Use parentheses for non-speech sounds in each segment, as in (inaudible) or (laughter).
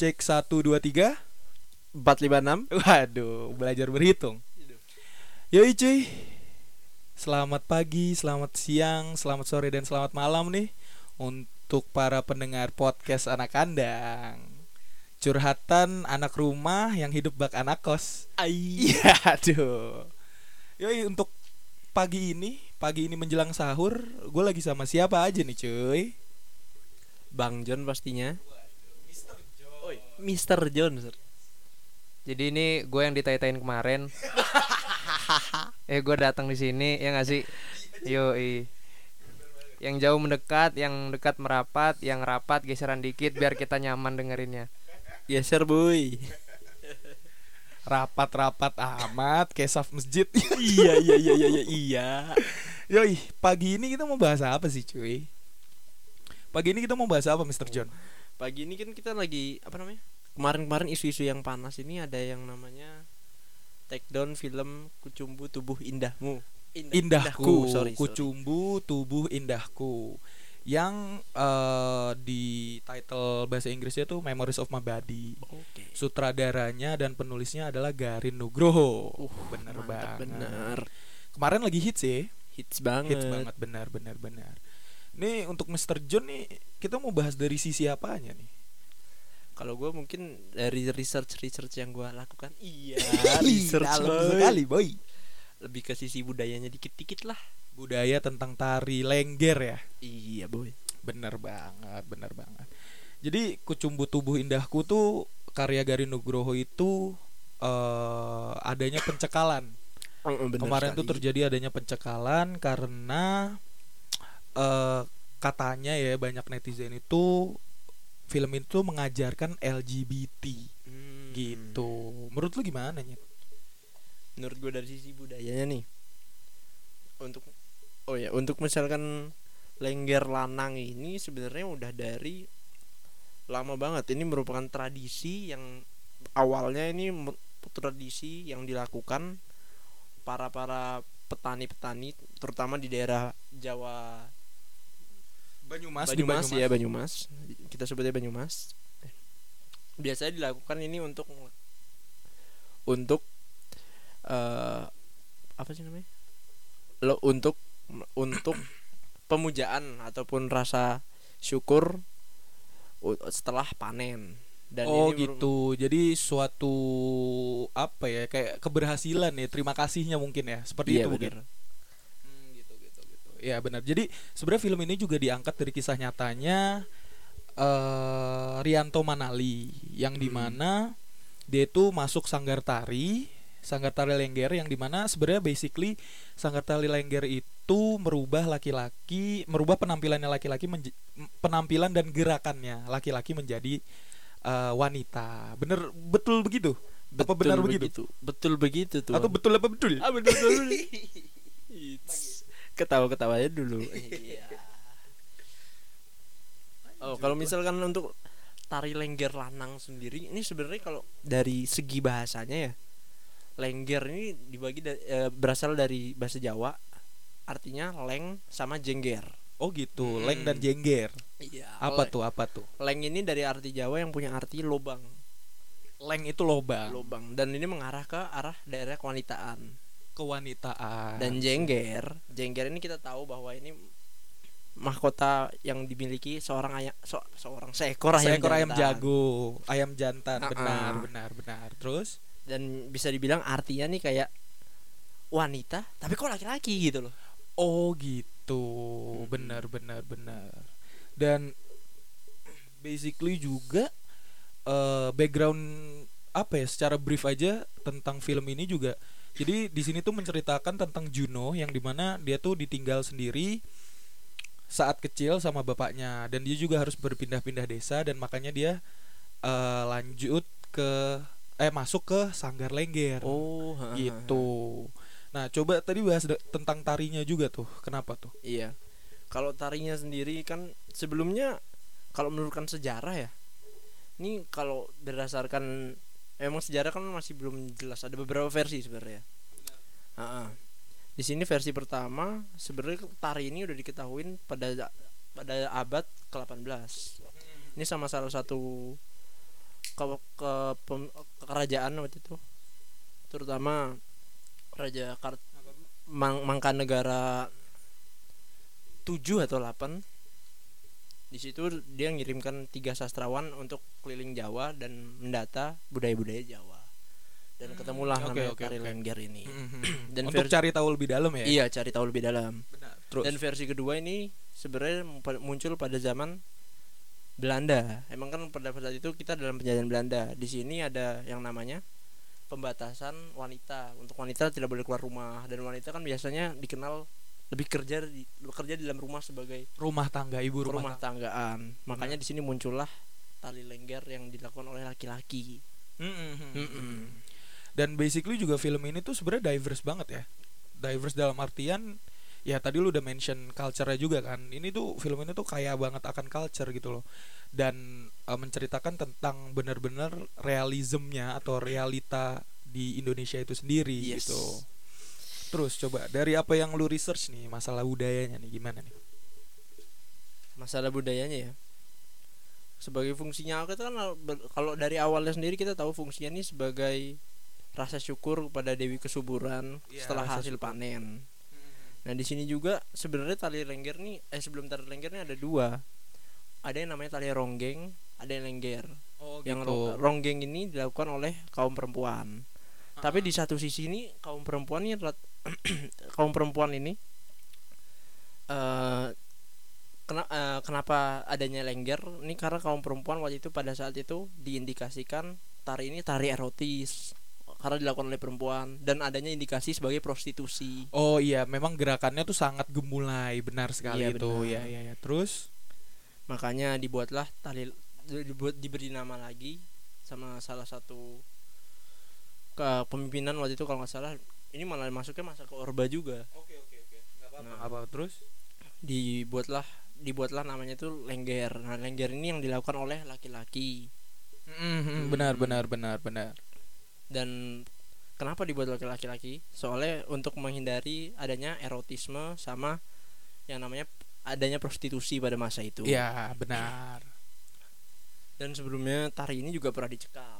Cek 1 2 3. 456 Waduh, belajar berhitung. Yoi cuy. Selamat pagi, selamat siang, selamat sore dan selamat malam nih untuk para pendengar podcast anak kandang. Curhatan anak rumah yang hidup bak anak kos. Iya, aduh. Yoi untuk pagi ini, pagi ini menjelang sahur, gue lagi sama siapa aja nih cuy? Bang John pastinya John Sir. Jadi ini gue yang ditaitain kemarin. (laughs) eh gue datang di sini ya nggak sih? Yo Yang jauh mendekat, yang dekat merapat, yang rapat geseran dikit biar kita nyaman dengerinnya. Geser boy Rapat-rapat amat, kayak saf masjid. Iya iya iya iya iya iya Yoi, pagi ini kita mau bahas apa sih cuy? Pagi ini kita mau bahas apa Mr. John? Pagi ini kan kita lagi Apa namanya Kemarin-kemarin isu-isu yang panas ini Ada yang namanya Take down film Kucumbu Tubuh Indahmu. Indah- Indahku, sorry, sorry. Kucumbu Tubuh Indahku. Yang eh, di title bahasa Inggrisnya tuh Memories of My Body. Oke. Sutradaranya dan penulisnya adalah Garin Nugroho. Uh, Bener banget. bener. Kemarin lagi hits ya? Hits banget. Hits banget, benar, benar, benar Nih untuk Mr. John nih Kita mau bahas dari sisi apanya nih? Kalau gue mungkin dari research-research yang gue lakukan Iya (laughs) Dalam boy. sekali boy. Lebih ke sisi budayanya dikit-dikit lah. Budaya tentang tari lengger ya? Iya boy. Bener banget bener banget. Jadi kucumbu tubuh indahku tuh karya Garin Nugroho itu eh adanya pencekalan. Kemarin tuh terjadi adanya pencekalan karena eh katanya ya banyak netizen itu film itu mengajarkan LGBT Hmm. gitu. Menurut lu gimana nih menurut gue dari sisi budayanya nih untuk oh ya untuk misalkan lengger lanang ini sebenarnya udah dari lama banget. Ini merupakan tradisi yang awalnya ini tradisi yang dilakukan para para petani-petani terutama di daerah Jawa Banyumas, Banyumas, Banyumas ya Banyumas kita sebutnya Banyumas biasanya dilakukan ini untuk untuk eh apa sih namanya lo untuk untuk (coughs) pemujaan ataupun rasa syukur setelah panen dan oh ini gitu. Jadi suatu apa ya kayak keberhasilan ya, terima kasihnya mungkin ya. Seperti iya itu mungkin. bener. Ya benar. Jadi sebenarnya film ini juga diangkat dari kisah nyatanya eh Rianto Manali yang Hmm. di mana dia itu masuk sanggar tari, sanggar tari lengger yang di mana sebenarnya basically sanggar tari lengger itu merubah laki-laki, merubah penampilannya laki-laki penampilan dan gerakannya laki-laki menjadi eh, wanita. Bener betul begitu? apa benar begitu? betul begitu tuh Atau betul apa betul? ah betul betul (laughs) It's- ketawa-ketawa aja dulu (laughs) Iya. oh kalau misalkan untuk tari lengger lanang sendiri ini sebenarnya kalau dari segi bahasanya ya lengger ini dibagi da- eh, berasal dari bahasa Jawa artinya leng sama jengger Oh gitu, Hmm. leng dan jengger. iya Apa tuh? Apa tuh? leng ini dari arti Jawa yang punya arti lobang Leng itu lobang, lobang dan ini mengarah ke arah daerah kewanitaan kewanitaan. dan jengger jengger ini kita tahu bahwa ini mahkota yang dimiliki seorang ayam so- seorang seekor ayam seekor ayam jago, ayam jantan. Ah-ah. Benar, benar, benar. Terus dan bisa dibilang artinya nih kayak wanita tapi kok laki-laki gitu loh oh gitu. Mm-mm. Benar, benar, benar. Dan basically juga eh, background apa ya secara brief aja tentang film ini juga jadi di sini tuh menceritakan tentang Juno yang di mana dia tuh ditinggal sendiri saat kecil sama bapaknya. Dan dia juga harus berpindah-pindah desa dan makanya dia eh, lanjut ke eh masuk ke sanggar lengger. Oh ha, ha, ha. gitu. Nah coba tadi bahas tentang tarinya juga tuh. Kenapa tuh? Iya. Kalau tarinya sendiri kan sebelumnya kalau menurutkan sejarah ya ini kalau berdasarkan emang sejarah kan masih belum jelas ada beberapa versi sebenarnya. Ha-ha. di sini versi pertama sebenarnya tari ini udah diketahuin pada pada abad ke-18 ini sama salah satu ke ke, pem- ke kerajaan waktu itu. Terutama raja Kart Mang Mangkanegara 7 atau 8 di situ dia ngirimkan tiga sastrawan untuk keliling Jawa dan mendata budaya-budaya Jawa dan Hmm, ketemulah oke, namanya tari oke. Lengger ini Mhm. (clears throat) Dan Untuk versi- cari tahu lebih dalam ya. iya cari tahu lebih dalam Benar. Terus. dan versi kedua ini sebenarnya muncul pada zaman Belanda. Emang kan pada saat itu kita dalam penjajahan Belanda. Di sini ada yang namanya pembatasan wanita. Untuk wanita tidak boleh keluar rumah dan wanita kan biasanya dikenal lebih kerja di bekerja di dalam rumah sebagai rumah tangga ibu rumah, rumah tanggaan. Makanya di sini muncullah tali lengger yang dilakukan oleh laki-laki. Mhm. Mm-mm. Dan basically juga film ini tuh sebenarnya diverse banget ya. Diverse dalam artian ya tadi lu udah mention culture-nya juga kan. Ini tuh film ini tuh kaya banget akan culture gitu loh. Dan eh, menceritakan tentang benar-benar realismnya atau realita di Indonesia itu sendiri Yes. gitu. Terus coba dari apa yang lu research nih masalah budayanya nih gimana nih? masalah budayanya ya sebagai fungsinya aku itu kan kalau dari awalnya sendiri kita tahu fungsinya ini sebagai rasa syukur kepada Dewi Kesuburan Iya, setelah hasil syukur. panen. Nah di sini juga sebenarnya tali lengger nih eh sebelum tali lengger nih ada dua. Ada yang namanya tali ronggeng, ada yang lengger. Oh Yang ro- ronggeng ini dilakukan oleh kaum perempuan. Tapi di satu sisi ini kaum perempuan ini (clears throat) kaum perempuan ini eh kena- eh, kenapa adanya lengger? Ini karena kaum perempuan waktu itu pada saat itu diindikasikan tari ini tari erotis karena dilakukan oleh perempuan dan adanya indikasi sebagai prostitusi. Oh iya, memang gerakannya tuh sangat gemulai, benar sekali Iya, itu. benar. Ya, ya, ya. Terus Makanya dibuatlah tali dibuat diberi nama lagi sama salah satu ke pemimpinan waktu itu kalau nggak salah ini malah masuknya masa ke Orba juga. Oke, oke, oke. Apa-apa. apa Terus? dibuatlah dibuatlah namanya itu lengger. Nah, lengger ini yang dilakukan oleh laki-laki. Mhm, benar, benar, benar, benar. Dan kenapa dibuat oleh laki-laki? Soalnya untuk menghindari adanya erotisme sama yang namanya adanya prostitusi pada masa itu. Iya, benar. Dan sebelumnya tari ini juga pernah dicekal.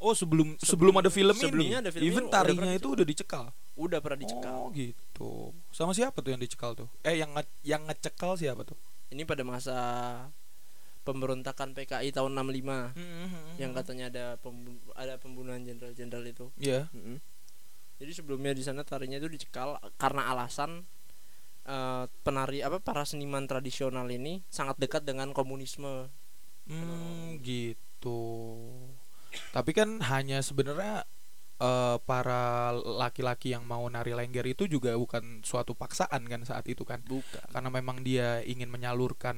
Oh, sebelum sebelum, Sebelum- ada film sebelumnya ini. ada film even ini, udah tarinya pernah itu udah dicekal. Udah pernah dicekal. Oh, gitu. Sama siapa tuh yang dicekal tuh? Eh, yang nge- yang ngecekal siapa tuh? Ini pada masa pemberontakan PKI tahun 65 yang katanya ada pembu- ada pembunuhan jenderal-jenderal itu. Iya. Mm-mm. Jadi sebelumnya di sana tarinya itu dicekal karena alasan eh, penari apa para seniman tradisional ini sangat dekat dengan komunisme. Hmm, gitu. Tapi kan hanya sebenarnya eh, para laki-laki yang mau nari lengger itu juga bukan suatu paksaan kan saat itu kan. Bukan. Karena memang dia ingin menyalurkan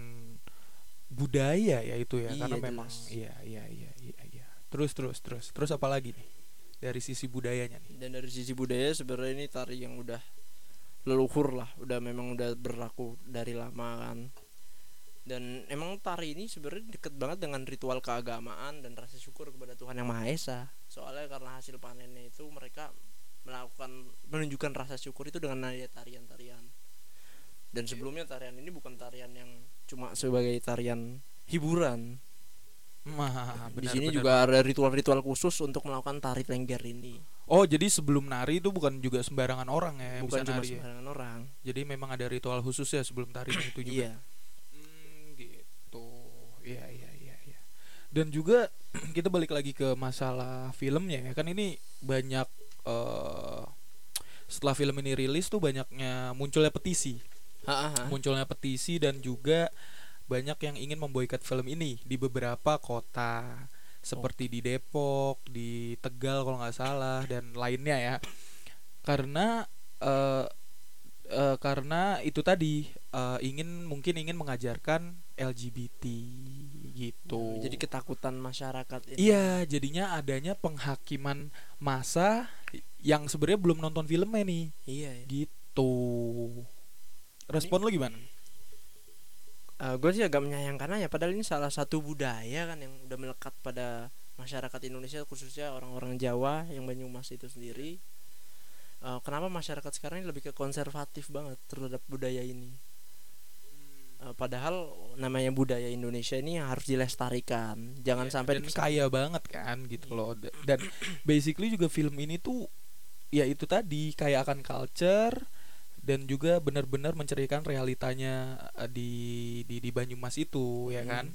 budaya ya itu ya. Iya, Karena memang jelas. iya iya iya iya iya. Terus terus terus. Terus apa lagi nih? Dari sisi budayanya nih. Dan dari sisi budaya sebenarnya ini tari yang udah leluhur lah, udah memang udah berlaku dari lama kan. Dan emang tari ini sebenarnya deket banget dengan ritual keagamaan dan rasa syukur kepada Tuhan yang Maha Esa. Soalnya karena hasil panennya itu mereka melakukan menunjukkan rasa syukur itu dengan nada tarian-tarian. Dan sebelumnya tarian ini bukan tarian yang cuma sebagai tarian hiburan. Mah, Di benar, sini benar. juga ada ritual-ritual khusus untuk melakukan tari lengger ini. Oh, jadi sebelum nari itu bukan juga sembarangan orang ya bukan bisa cuma nari. ya? sembarangan orang. Jadi memang ada ritual khusus ya sebelum tari itu juga. Iya. Iya, iya, iya, iya. Dan juga (clears throat) kita balik lagi ke masalah filmnya ya. Kan ini banyak eh setelah film ini rilis tuh banyaknya munculnya petisi. Ha, ha. Munculnya petisi dan juga banyak yang ingin memboikot film ini di beberapa kota seperti di Depok, di Tegal kalau nggak salah dan lainnya ya. Karena eh eh, karena itu tadi eh, ingin mungkin ingin mengajarkan LGBT gitu. Jadi ketakutan masyarakat ini. Iya, jadinya adanya penghakiman masa yang sebenarnya belum nonton filmnya nih. Iya. ya. Gitu. Respon lu gimana? gue Eh, sih agak menyayangkan aja. Padahal ini salah satu budaya kan yang udah melekat pada masyarakat Indonesia khususnya orang-orang Jawa yang Banyumas itu sendiri. Eh, kenapa masyarakat sekarang ini lebih ke konservatif banget terhadap budaya ini? Eh, padahal namanya budaya Indonesia ini harus dilestarikan jangan sampai dan kaya banget kan gitu loh Da- dan basically juga film ini tuh ya itu tadi kaya akan culture dan juga benar-benar menceritakan realitanya eh, di di di Banyumas itu ya Hmm. kan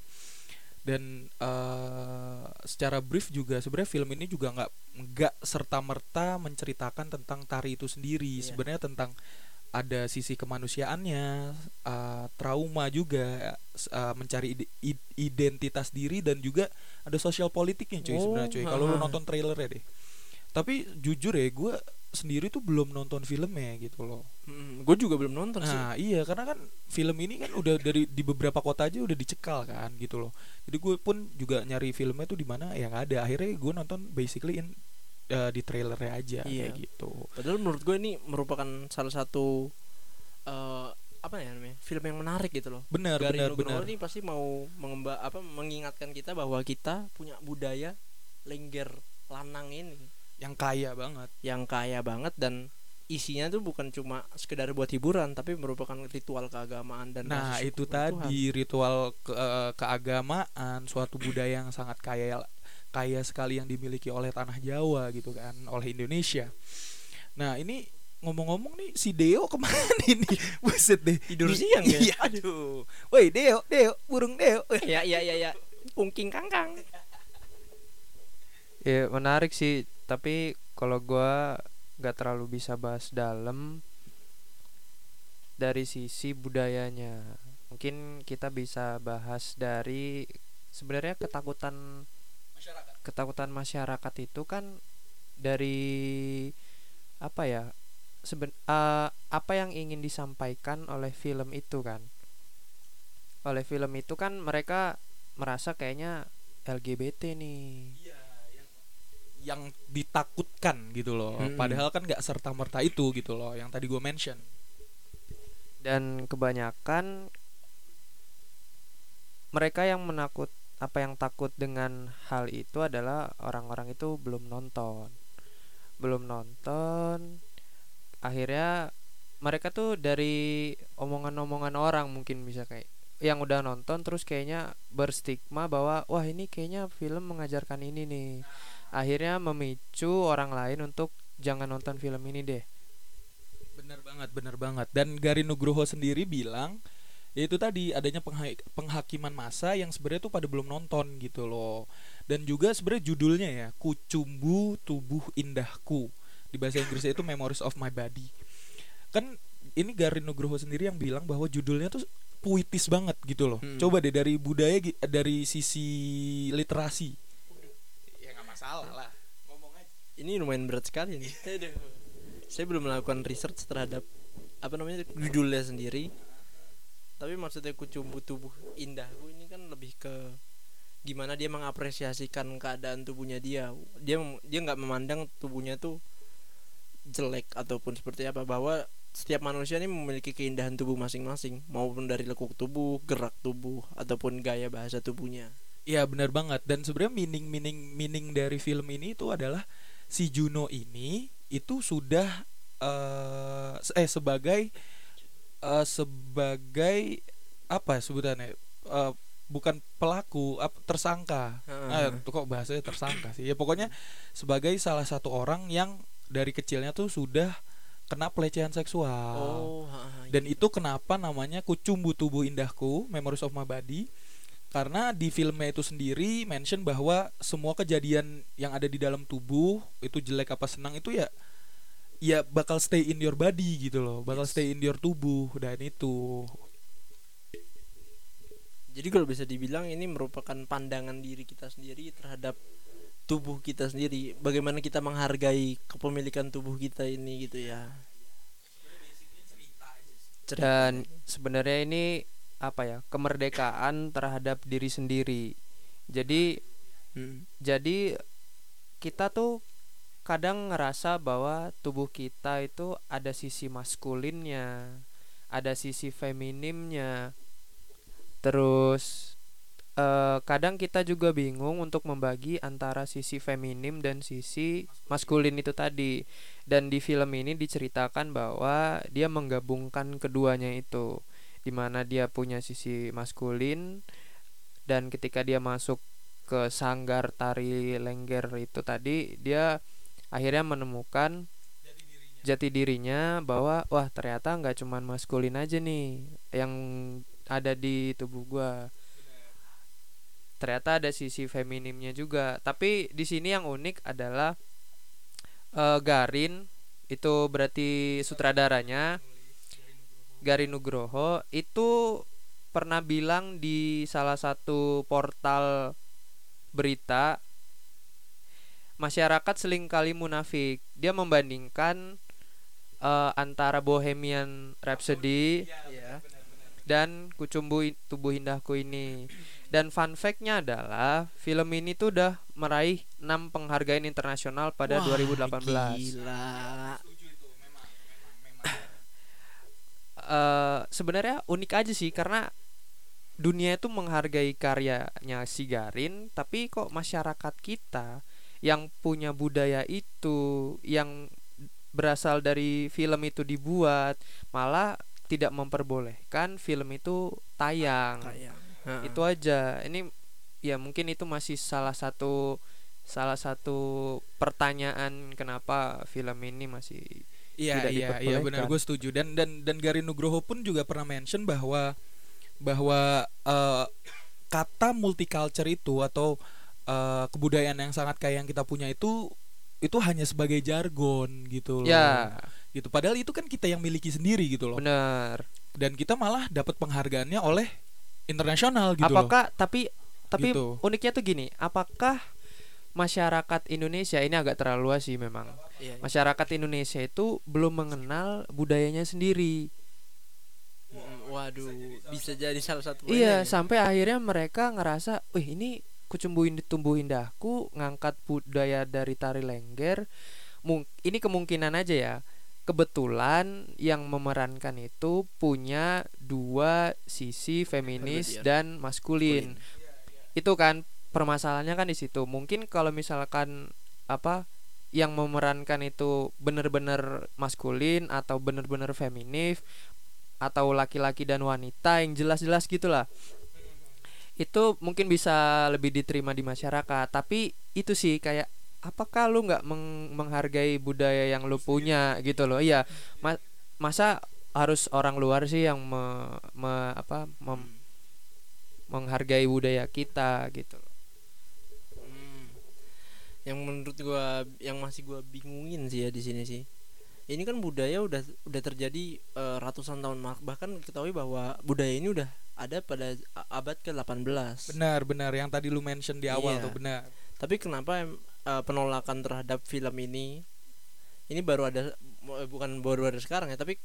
dan eh, secara brief juga sebenarnya film ini juga nggak nggak serta merta menceritakan tentang tari itu sendiri Iya. sebenarnya tentang ada sisi kemanusiaannya eh, trauma juga eh, mencari ide- id- identitas diri dan juga ada sosial politiknya cuy Oh, sebenarnya cuy. Kalau lu nonton trailernya deh. Tapi jujur ya gue sendiri tuh belum nonton filmnya gitu loh. Gue juga belum nonton sih. Nah iya karena kan film ini kan udah dari di beberapa kota aja udah dicekal kan gitu loh. Jadi gue pun juga nyari filmnya tuh di mana ya nggak ada. Akhirnya gue nonton basically in eh, di trailernya aja Iya. kayak gitu. padahal menurut gue ini merupakan salah satu eh apa ya namanya film yang menarik gitu loh Benar Gari benar Nugroho benar. ini pasti mau mengemba apa mengingatkan kita bahwa kita punya budaya lengger lanang ini Yang kaya banget. yang kaya banget dan isinya tuh bukan cuma sekedar buat hiburan tapi merupakan ritual keagamaan dan Nah itu kepada Tuhan. tadi ritual ke, eh, keagamaan suatu budaya yang sangat kaya kaya sekali yang dimiliki oleh tanah Jawa gitu kan oleh Indonesia. Nah ini ngomong-ngomong nih si Deo (laughs) ke mana nih? Buset deh. Tidur siang ya? Iya aduh. Woi Deo, Deo, burung Deo. (laughs) ya ya ya ya ungking kangkang Ya menarik sih, tapi kalau gua nggak terlalu bisa bahas dalam dari sisi budayanya. Mungkin kita bisa bahas dari sebenarnya ketakutan ketakutan masyarakat itu kan dari apa ya? Seben, eh, apa yang ingin disampaikan oleh film itu kan? Oleh film itu kan mereka merasa kayaknya LGBT nih. yang ditakutkan gitu loh. Mm-mm. Padahal kan nggak serta merta itu gitu loh. Yang tadi gue mention. dan kebanyakan mereka yang menakut apa yang takut dengan hal itu adalah orang-orang itu belum nonton. Belum nonton akhirnya mereka tuh dari omongan-omongan orang mungkin bisa kayak yang udah nonton terus kayaknya berstigma bahwa wah ini kayaknya film mengajarkan ini nih. Akhirnya memicu orang lain untuk jangan nonton film ini deh. Bener banget, bener banget. Dan Gari Nugroho sendiri bilang yaitu tadi adanya pengha- penghakiman massa yang sebenarnya tuh pada belum nonton gitu loh. Dan juga sebenarnya judulnya ya Kucumbu Tubuh Indahku. Di bahasa Inggrisnya itu Memories of My Body. Kan ini Gari Nugroho sendiri yang bilang bahwa judulnya tuh puitis banget gitu loh. Hmm. Coba deh dari budaya dari sisi literasi. Ya nggak masalah lah. Ngomong aja. ini lumayan berat sekali nih (laughs) saya belum melakukan research terhadap apa namanya judulnya sendiri tapi maksudnya kucumbu tubuh indahku ini kan lebih ke gimana dia mengapresiasikan keadaan tubuhnya dia. Dia dia nggak memandang tubuhnya tuh jelek ataupun seperti apa. Bahwa setiap manusia ini memiliki keindahan tubuh masing-masing maupun dari lekuk tubuh gerak tubuh ataupun gaya bahasa tubuhnya. Iya benar banget. Dan sebenarnya meaning meaning meaning dari film ini itu adalah si Juno ini itu sudah se- eh sebagai eh, sebagai apa ya sebutannya Eh, bukan pelaku ap- tersangka Heeh. tuh kok bahasanya tersangka sih ya pokoknya sebagai salah satu orang yang dari kecilnya tuh sudah kena pelecehan seksual oh ha, dan iya. itu kenapa namanya Kucumbu Tubuh Indahku Memories of My Body karena di filmnya itu sendiri mention bahwa semua kejadian yang ada di dalam tubuh itu jelek apa senang itu ya ya bakal stay in your body gitu loh bakal Yes. stay in your tubuh dan itu Jadi kalau bisa dibilang ini merupakan pandangan diri kita sendiri terhadap tubuh kita sendiri. Bagaimana kita menghargai kepemilikan tubuh kita ini gitu ya. Cerita. dan sebenarnya ini apa ya kemerdekaan terhadap diri sendiri jadi Hmm. jadi kita tuh kadang ngerasa bahwa tubuh kita itu ada sisi maskulinnya ada sisi feminimnya terus eh, kadang kita juga bingung untuk membagi antara sisi feminim dan sisi maskulin itu tadi. Dan di film ini diceritakan bahwa dia menggabungkan keduanya itu. Di mana dia punya sisi maskulin dan ketika dia masuk ke sanggar tari lengger itu tadi dia akhirnya menemukan jati dirinya bahwa wah ternyata nggak cuman maskulin aja nih yang ada di tubuh gua. Ternyata ada sisi feminimnya juga. Tapi di sini yang unik adalah eh, Garin itu berarti sutradaranya Garin Nugroho itu pernah bilang di salah satu portal berita masyarakat sering kali munafik dia membandingkan eh, antara Bohemian Rhapsody Iya. dan Kucumbu Tubuh Indahku ini. Dan fun fact-nya adalah film ini tuh udah meraih 6 penghargaan internasional pada Wah, 2018. Gila. Eh, sebenarnya unik aja sih karena dunia itu menghargai karyanya si Garin, tapi kok masyarakat kita yang punya budaya itu yang berasal dari film itu dibuat malah tidak memperbolehkan film itu tayang. Heeh. itu aja. Ini ya mungkin itu masih salah satu salah satu pertanyaan kenapa film ini masih Iya tidak iya iya benar. Gue setuju. Dan dan dan Garin Nugroho pun juga pernah mention bahwa bahwa eh, kata multicultural itu atau eh, kebudayaan yang sangat kaya yang kita punya itu itu hanya sebagai jargon gitu loh. ya Gitu. Padahal itu kan kita yang miliki sendiri gitu loh. benar Dan kita malah dapat penghargaannya oleh internasional gitu loh. apakah tapi tapi Gitu. uniknya tuh gini apakah masyarakat Indonesia ini agak terlalu luas sih memang Iya. masyarakat Indonesia itu belum mengenal budayanya sendiri Waduh, bisa jadi salah satu Iya, poinnya ya. sampai akhirnya mereka ngerasa, "Wih, ini kucumbuin tumbuh indahku ngangkat budaya dari tari lengger." Mung- ini kemungkinan aja ya. Kebetulan yang memerankan itu punya dua sisi feminis Berbeda. dan maskulin. Itu kan permasalahannya kan di situ. Mungkin kalau misalkan apa yang memerankan itu benar-benar maskulin atau benar-benar feminis atau laki-laki dan wanita yang jelas-jelas gitulah itu mungkin bisa lebih diterima di masyarakat tapi itu sih kayak apakah lu nggak meng- menghargai budaya yang lu punya gitu loh iya Ma- masa harus orang luar sih yang me- me- apa mem- menghargai budaya kita gitu loh. Hmm. Yang menurut gua yang masih gua bingungin sih ya di sini sih. Ini kan budaya udah udah terjadi eh, ratusan tahun bahkan ketahui bahwa budaya ini udah ada pada abad ke-18. Benar benar yang tadi lu mention di awal Iya. tuh benar. Tapi kenapa eh, penolakan terhadap film ini ini baru ada eh, bukan baru ada sekarang ya, tapi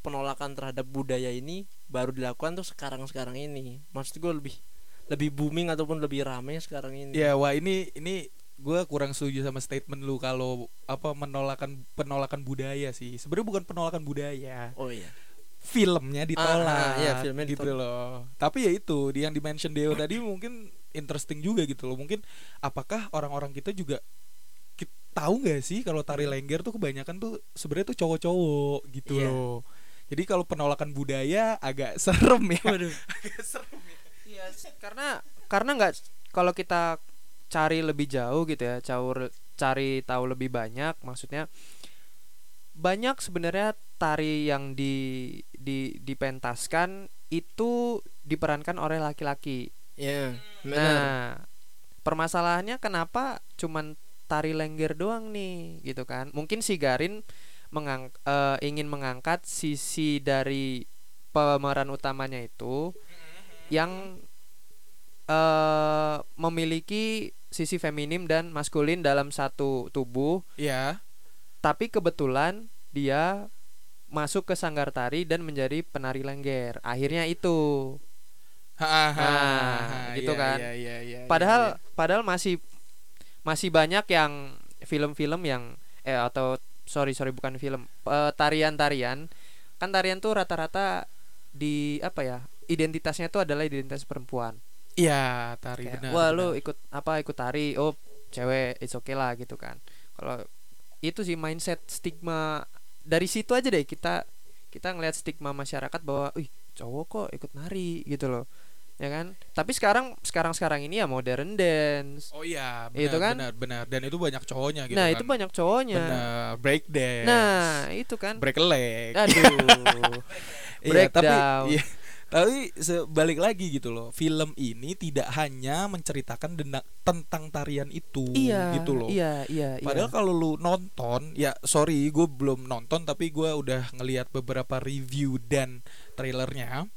penolakan terhadap budaya ini baru dilakukan tuh sekarang-sekarang ini. Maksud gue lebih lebih booming ataupun lebih rame sekarang ini. Ya, wah ini ini gue kurang setuju sama statement lu kalau apa menolakan penolakan budaya sih. Sebenarnya bukan penolakan budaya. Oh iya. Filmnya ditolak. Ah, iya, filmnya gitu ditolak. loh. Tapi ya itu, yang di mention Deo tadi mungkin interesting juga gitu loh. Mungkin apakah orang-orang kita juga ki- tahu nggak sih kalau tari lengger tuh kebanyakan tuh sebenarnya tuh cowok-cowok gitu Iya. loh. Jadi kalau penolakan budaya agak (laughs) serem ya. Waduh. Agak serem ya. Iya, karena karena nggak kalau kita cari lebih jauh gitu ya, caur cari tahu lebih banyak, maksudnya banyak sebenarnya tari yang di di dipentaskan itu diperankan oleh laki-laki. Ya, benar. Nah, permasalahannya kenapa cuman tari lengger doang nih, gitu kan? Mungkin si Garin mengang eh, ingin mengangkat sisi dari pemeran utamanya itu yang eh memiliki sisi feminim dan maskulin dalam satu tubuh, Iya. tapi kebetulan dia masuk ke sanggar tari dan menjadi penari lengger. Akhirnya itu. Nah, gitu iya, kan. Iya, iya, iya, padahal iya. padahal masih masih banyak yang film-film yang eh atau sorry sorry bukan film eh, tarian-tarian kan tarian tuh rata-rata di apa ya identitasnya tuh adalah identitas perempuan Iya, tari Kayak, benar. wah benar. lu ikut apa ikut tari oh cewek it's okay lah gitu kan kalau itu sih mindset stigma dari situ aja deh kita kita ngelihat stigma masyarakat bahwa wih cowok kok ikut nari gitu loh ya kan tapi sekarang sekarang sekarang ini ya modern dance Oh iya, benar, Itu kan? benar, benar. Dan itu banyak cowoknya gitu nah kan. itu banyak cowoknya Benar, break dance. nah itu kan break leg. aduh (laughs) Iya, tapi breakdown. iya, tapi sebalik lagi gitu loh. Film ini tidak hanya menceritakan dena- tentang tarian itu iya gitu loh. iya iya Padahal iya. kalau lu nonton, ya sorry gue belum nonton tapi gue udah ngelihat beberapa review dan trailernya.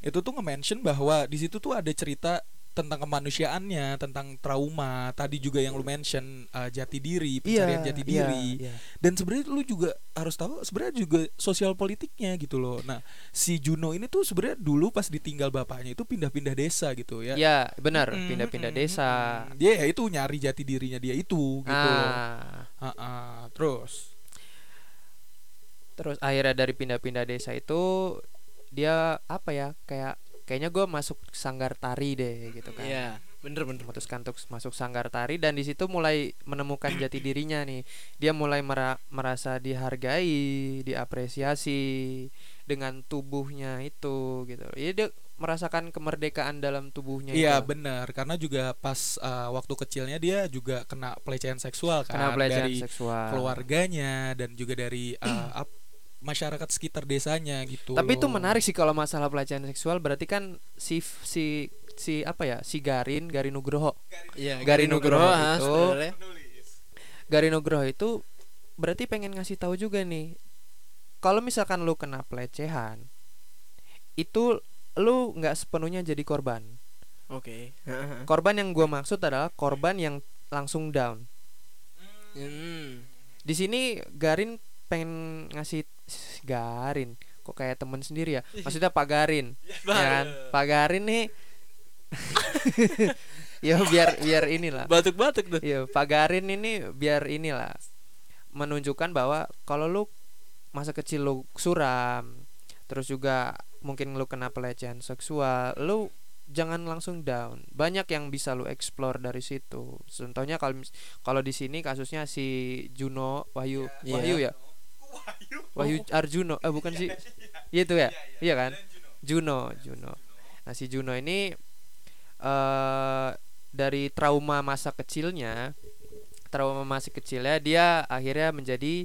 Itu tuh nge-mention bahwa di situ tuh ada cerita tentang kemanusiaannya, tentang trauma. Tadi juga yang lu mention uh, jati diri, pencarian iya, jati iya, diri. iya. Dan sebenarnya lu juga harus tahu sebenarnya juga sosial politiknya gitu loh. Nah, si Juno ini tuh sebenarnya dulu pas ditinggal bapaknya itu pindah-pindah desa gitu ya. ya benar Mm, pindah-pindah mm, desa. Dia ya itu nyari jati dirinya dia itu gitu ah. terus terus akhirnya dari pindah-pindah desa itu dia apa ya kayak kayaknya gue masuk sanggar tari deh gitu kan. Iya, bener bener. memutuskan untuk masuk sanggar tari dan di situ mulai menemukan jati dirinya nih. Dia mulai mera- merasa dihargai diapresiasi dengan tubuhnya itu gitu. Ya dia merasakan kemerdekaan dalam tubuhnya Iya benar karena juga pas uh, waktu kecilnya dia juga kena pelecehan seksual kan. Kena pelecehan dari seksual. keluarganya dan juga dari (clears throat) uh, masyarakat sekitar desanya gitu. tapi itu loh. menarik sih kalau masalah pelecehan seksual berarti kan si si si apa ya si Garin Garin Nugroho Iya, Gari Nugroho ah, itu-. Garin Nugroho itu berarti pengen ngasih tahu juga nih kalau misalkan lu kena pelecehan itu lu nggak sepenuhnya jadi korban Oke. (laughs) korban yang gua maksud adalah korban yang langsung down Hmm. di sini Garin pengen ngasih Garin kok kayak temen sendiri ya maksudnya Pak Garin ya kan Pak Garin nih (laughs) ya biar biar inilah Batuk-batuk tuh. Iya, Pak Garin ini biar inilah menunjukkan bahwa kalau lu masa kecil lu suram, terus juga mungkin lu kena pelecehan seksual, lu jangan langsung down. Banyak yang bisa lu explore dari situ. Contohnya kalau kalau di sini kasusnya si Juno Wahyu Iya. Wahyu ya. Wahyu Arjuno, eh bukan sih. (laughs) Iya itu ya. Iya kan? Juno, Juno. Nah, si Juno ini eh dari trauma masa kecilnya, trauma masa kecilnya dia akhirnya menjadi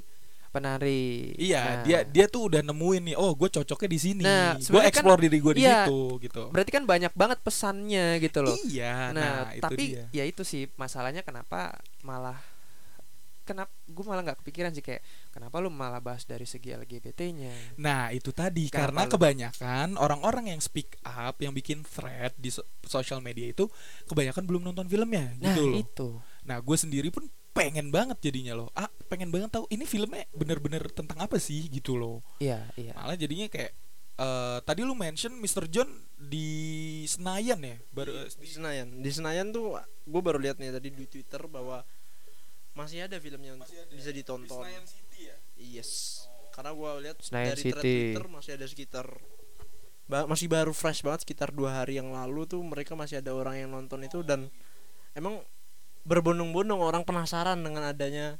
penari. Iya, Nah, dia dia tuh udah nemuin nih. Oh, gue cocoknya di sini. Nah, gue sebenarnya kan- explore diri gue di iya. situ gitu. berarti kan banyak banget pesannya gitu loh. Iya, nah, nah, itu tapi dia. ya itu sih masalahnya kenapa malah kenapa gue malah nggak kepikiran sih kayak kenapa lu malah bahas dari segi LGBT-nya. Nah, itu tadi Kenapa karena lu? kebanyakan orang-orang yang speak up, yang bikin thread di so- sosial media itu kebanyakan belum nonton filmnya Nah, gitu loh. itu. Nah, gue sendiri pun pengen banget jadinya loh. Ah, pengen banget tahu ini filmnya bener-bener tentang apa sih gitu loh. Iya, iya. Malah jadinya kayak eh tadi lu mention Mr. John di Senayan ya, baru di Senayan di Senayan tuh gue baru lihat nih tadi di Twitter bahwa masih ada filmnya untuk bisa ditonton City ya. yes karena gue lihat Senayan dari City. Twitter masih ada sekitar ba- masih baru fresh banget sekitar dua hari yang lalu tuh mereka masih ada orang yang nonton itu dan emang berbondong-bondong orang penasaran dengan adanya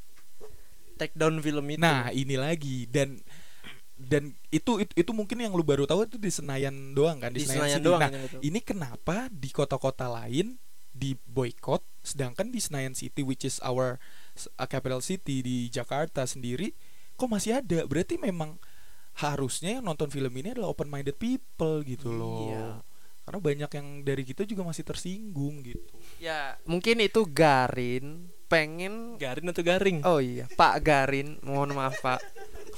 take down film itu Nah, ini lagi dan dan itu, itu itu mungkin yang lu baru tahu itu di Senayan doang kan di Senayan, Senayan City. doang Nah, itu. ini kenapa di kota-kota lain di boykot sedangkan di Senayan City which is our capital city di Jakarta sendiri kok masih ada berarti memang harusnya yang nonton film ini adalah open minded people gitu loh Iya. karena banyak yang dari kita juga masih tersinggung gitu Ya, mungkin itu Garin pengen garin atau garing Oh iya, Pak Garin, mohon maaf Pak,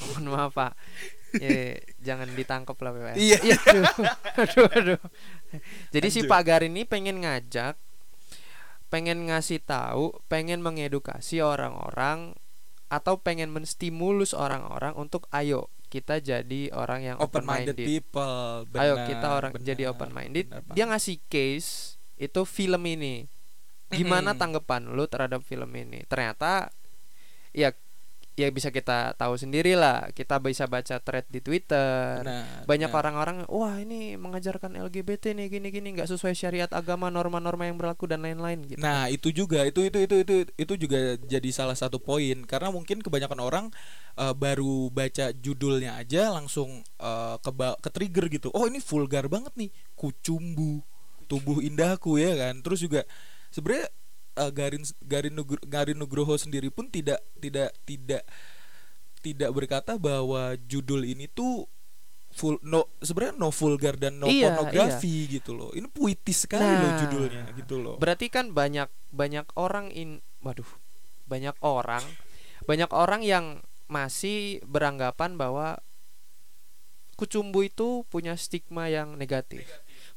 mohon maaf Pak. Ya, jangan ditangkap lah PWS. Iya. aduh, aduh, aduh. Jadi si Lanjut. Pak Garin ini pengen ngajak, pengen ngasih tahu, pengen mengedukasi orang-orang atau pengen menstimulus orang-orang untuk ayo kita jadi orang yang open open minded minded. people Ayo benar, kita orang benar, jadi open minded. benar Dia ngasih case itu film ini. Gimana Mm-mm. tanggapan lu terhadap film ini? Ternyata ya ya bisa kita tahu sendiri lah kita bisa baca thread di Twitter. Benar, banyak orang-orang wah ini mengajarkan LGBT nih gini gini nggak sesuai syariat agama norma-norma yang berlaku dan lain-lain gitu. Nah itu juga itu itu itu itu itu juga jadi salah satu poin. Karena mungkin kebanyakan orang eh, baru baca judulnya aja langsung eh, ke ke trigger gitu. Oh ini vulgar banget nih, kucumbu, tubuh indahku ya kan. Terus juga sebenarnya eh, Garin Garin Nugro- Garin Nugroho sendiri pun tidak tidak tidak tidak berkata bahwa judul ini tuh full no sebenarnya no vulgar dan no Iya, pornografi gitu loh. Ini puitis sekali loh Nah, judulnya gitu loh. berarti kan banyak banyak orang in waduh banyak orang banyak orang yang masih beranggapan bahwa kucumbu itu punya stigma yang negatif.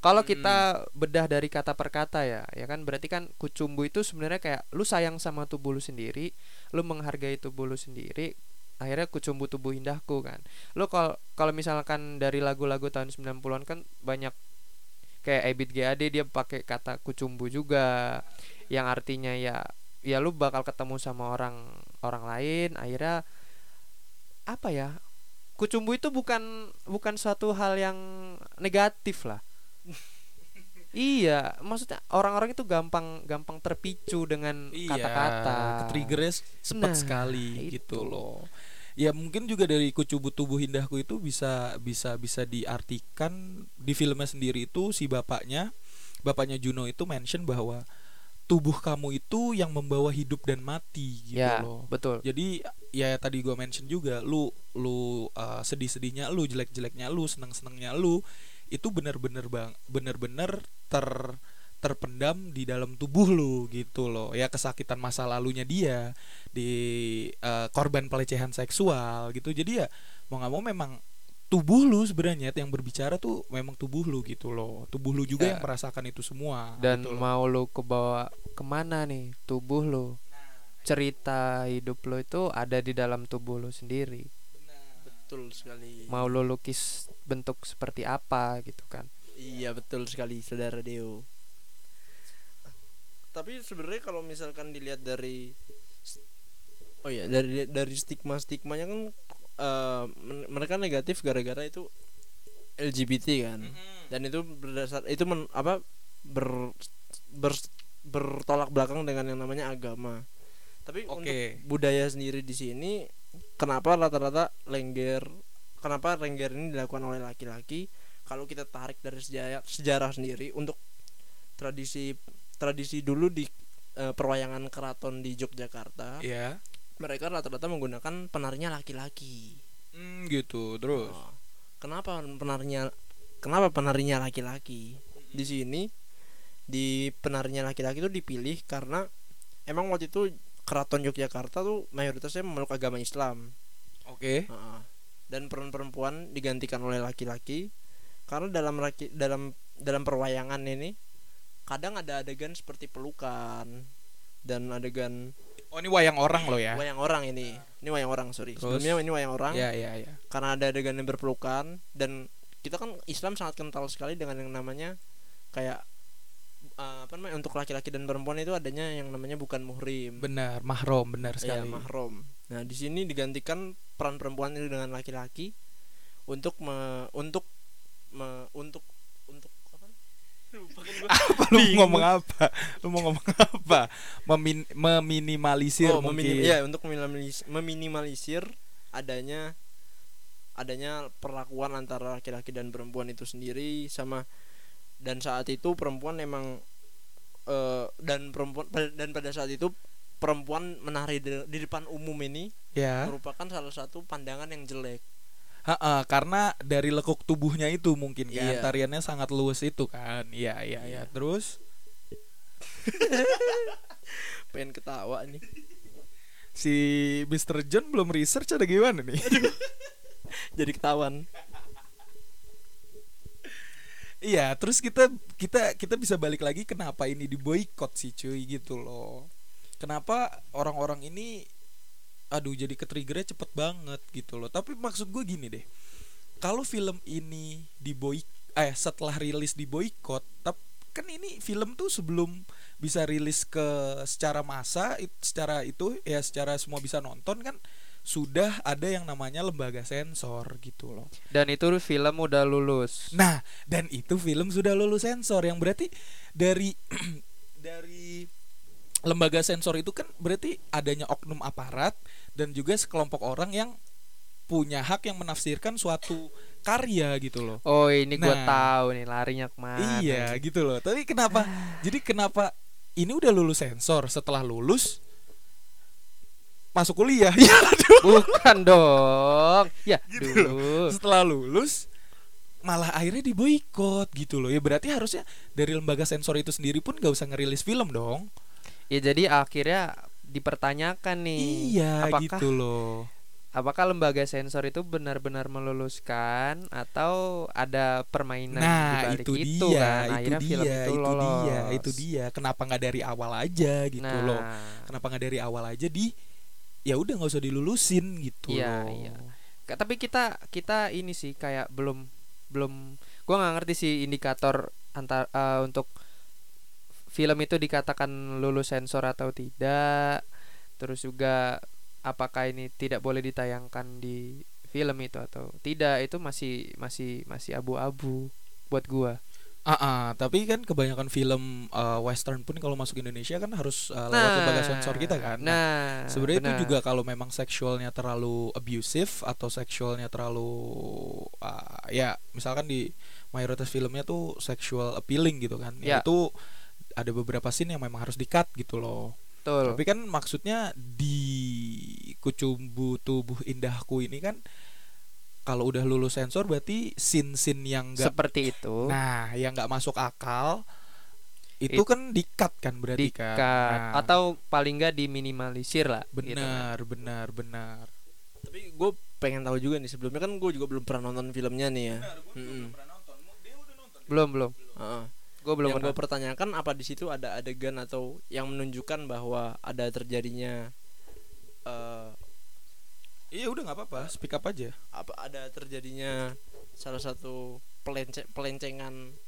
Kalau kita bedah dari kata per kata ya, ya kan? Berarti kan kucumbu itu sebenarnya kayak lu sayang sama tubuh lu sendiri, lu menghargai tubuh lu sendiri, akhirnya kucumbu tubuh indahku kan. Lu kalau kalau misalkan dari lagu-lagu tahun 90-an kan banyak kayak Ebit GAD dia pakai kata kucumbu juga yang artinya ya ya lu bakal ketemu sama orang orang lain akhirnya apa ya? Kucumbu itu bukan bukan suatu hal yang negatif lah (laughs) iya maksudnya orang-orang itu gampang gampang terpicu dengan kata-kata. Iya, triggernya cepat Nah, sekali itu. gitu loh. Ya mungkin juga dari kucubu tubuh indahku itu bisa bisa bisa diartikan di filmnya sendiri itu si bapaknya bapaknya Juno itu mention bahwa tubuh kamu itu yang membawa hidup dan mati gitu ya loh. betul. Jadi ya tadi gua mention juga lu lu uh, sedih-sedihnya lu jelek-jeleknya lu seneng-senengnya lu itu benar-benar bang benar-benar ter terpendam di dalam tubuh lu gitu loh. Ya kesakitan masa lalunya dia di uh, korban pelecehan seksual gitu. Jadi ya mau nggak mau memang tubuh lu sebenarnya yang berbicara tuh memang tubuh lu gitu loh. Tubuh lu juga Ya. yang merasakan itu semua dan gitu mau lu kebawa ke mana nih tubuh lu? Cerita hidup lo itu ada di dalam tubuh lo sendiri. Betul sekali. Mau lo lukis bentuk seperti apa gitu kan Iya betul sekali saudara Deo. Tapi sebenarnya kalau misalkan dilihat dari oh ya dari dari stigma stigmanya kan men- mereka negatif gara-gara itu LGBT kan dan itu berdasar itu men, apa ber, ber- bertolak belakang dengan yang namanya agama. Tapi Oke. untuk budaya sendiri di sini kenapa rata-rata lengger kenapa lengger ini dilakukan oleh laki-laki? Kalau kita tarik dari sejarah sejarah sendiri untuk tradisi tradisi dulu di eh, perwayangan keraton di Yogyakarta ya mereka rata-rata menggunakan penarinya laki-laki. Hmm, gitu. Terus? Oh, kenapa penarinya kenapa penarinya laki-laki? Di sini di penarinya laki-laki itu dipilih karena emang waktu itu keraton Yogyakarta tuh mayoritasnya memeluk agama Islam. Oke. Heeh. Dan peran perempuan digantikan oleh laki-laki. Karena dalam laki, dalam dalam perwayangan ini kadang ada adegan seperti pelukan dan adegan oh ini wayang orang loh ya? Wayang orang ini. Ini wayang orang sorry. Terus? sebelumnya ini wayang orang. Ya ya ya. Karena ada adegan yang berpelukan dan kita kan Islam sangat kental sekali dengan yang namanya kayak eh, apa namanya untuk laki-laki dan perempuan itu adanya yang namanya bukan muhrim. Benar mahrom benar Iya, sekali. mahrom. Nah, di sini digantikan peran perempuan itu dengan laki-laki untuk me, untuk me, untuk untuk apa? Apa? Lu mau ngomong apa? Lu mau ngomong apa? Memin meminimalisir oh, mungkin. meminim, ya, untuk meminimalis- meminimalisir adanya adanya perlakuan antara laki-laki dan perempuan itu sendiri sama dan saat itu perempuan emang eh, dan perempuan dan pada saat itu perempuan menari di, di depan umum ini ya. merupakan salah satu pandangan yang jelek. Ha-ha, karena dari lekuk tubuhnya itu mungkin kan Iya. tariannya sangat luwes itu kan. Iya iya iya. Iya. terus? (laughs) Pengen ketawa nih. Si Mr. John belum research ada gimana nih? Jadi ketahuan. Iya terus kita kita kita bisa balik lagi kenapa ini diboykot sih cuy gitu loh kenapa orang-orang ini aduh jadi ketriggernya cepet banget gitu loh tapi maksud gue gini deh kalau film ini diboik eh setelah rilis diboykot tap kan ini film tuh sebelum bisa rilis ke secara massa it- secara itu ya secara semua bisa nonton kan sudah ada yang namanya lembaga sensor gitu loh. Dan itu film udah lulus. Nah, dan itu film sudah lulus sensor yang berarti dari (clears throat) dari lembaga sensor itu kan berarti adanya oknum aparat dan juga sekelompok orang yang punya hak yang menafsirkan suatu karya gitu loh. Oh, ini Nah. tahu nih larinya ke mana. Iya, gitu loh. Tapi kenapa? (sighs) jadi kenapa ini udah lulus sensor setelah lulus masuk kuliah? (laughs) Ya. Bukan dong. Ya, Gitu dulu. Setelah lulus malah akhirnya diboikot gitu loh. Ya berarti harusnya dari lembaga sensor itu sendiri pun gak usah ngerilis film dong. Ya jadi akhirnya dipertanyakan nih. iya apakah gitu loh. apakah lembaga sensor itu benar-benar meluluskan atau ada permainan di Nah, balik itu itu dia, kan? itu Akhirnya dia, film itu itu lolos. dia, itu dia. Kenapa nggak dari awal aja gitu nah, loh? Kenapa nggak dari awal aja di ya udah nggak usah dilulusin gitu Iya, loh. iya. Tapi kita kita ini sih kayak belum belum gua nggak ngerti sih indikator antar eh, untuk film itu dikatakan lulus sensor atau tidak. Terus juga apakah ini tidak boleh ditayangkan di film itu atau tidak itu masih masih masih abu-abu buat gua. Ah, ah, tapi kan kebanyakan film uh, western pun kalau masuk Indonesia kan harus uh, lewat lembaga sensor kita kan. Nah, Sebenarnya itu juga kalau memang seksualnya terlalu abusive atau seksualnya terlalu uh, ya misalkan di mayoritas filmnya tuh sexual appealing gitu kan. Ya, Ya. Ada beberapa scene yang memang harus di-cut gitu loh. Betul. Tapi kan maksudnya di kucumbu tubuh indahku ini kan kalau udah lulus sensor berarti scene-scene yang enggak seperti itu. Nah, yang nggak masuk akal itu It- kan di-cut kan berarti dikat kan. Nah, atau paling nggak diminimalisir lah gitu kan. benar, benar, benar. Tapi gue pengen tahu juga nih sebelumnya kan gue juga belum pernah nonton filmnya nih ya. Mm-mm. belum belum Heeh. Gue belum yang gue pertanyakan apa di situ ada adegan atau yang menunjukkan bahwa ada terjadinya eh Iya udah nggak apa-apa, speak up aja. apa ada terjadinya salah satu pelence pelencengan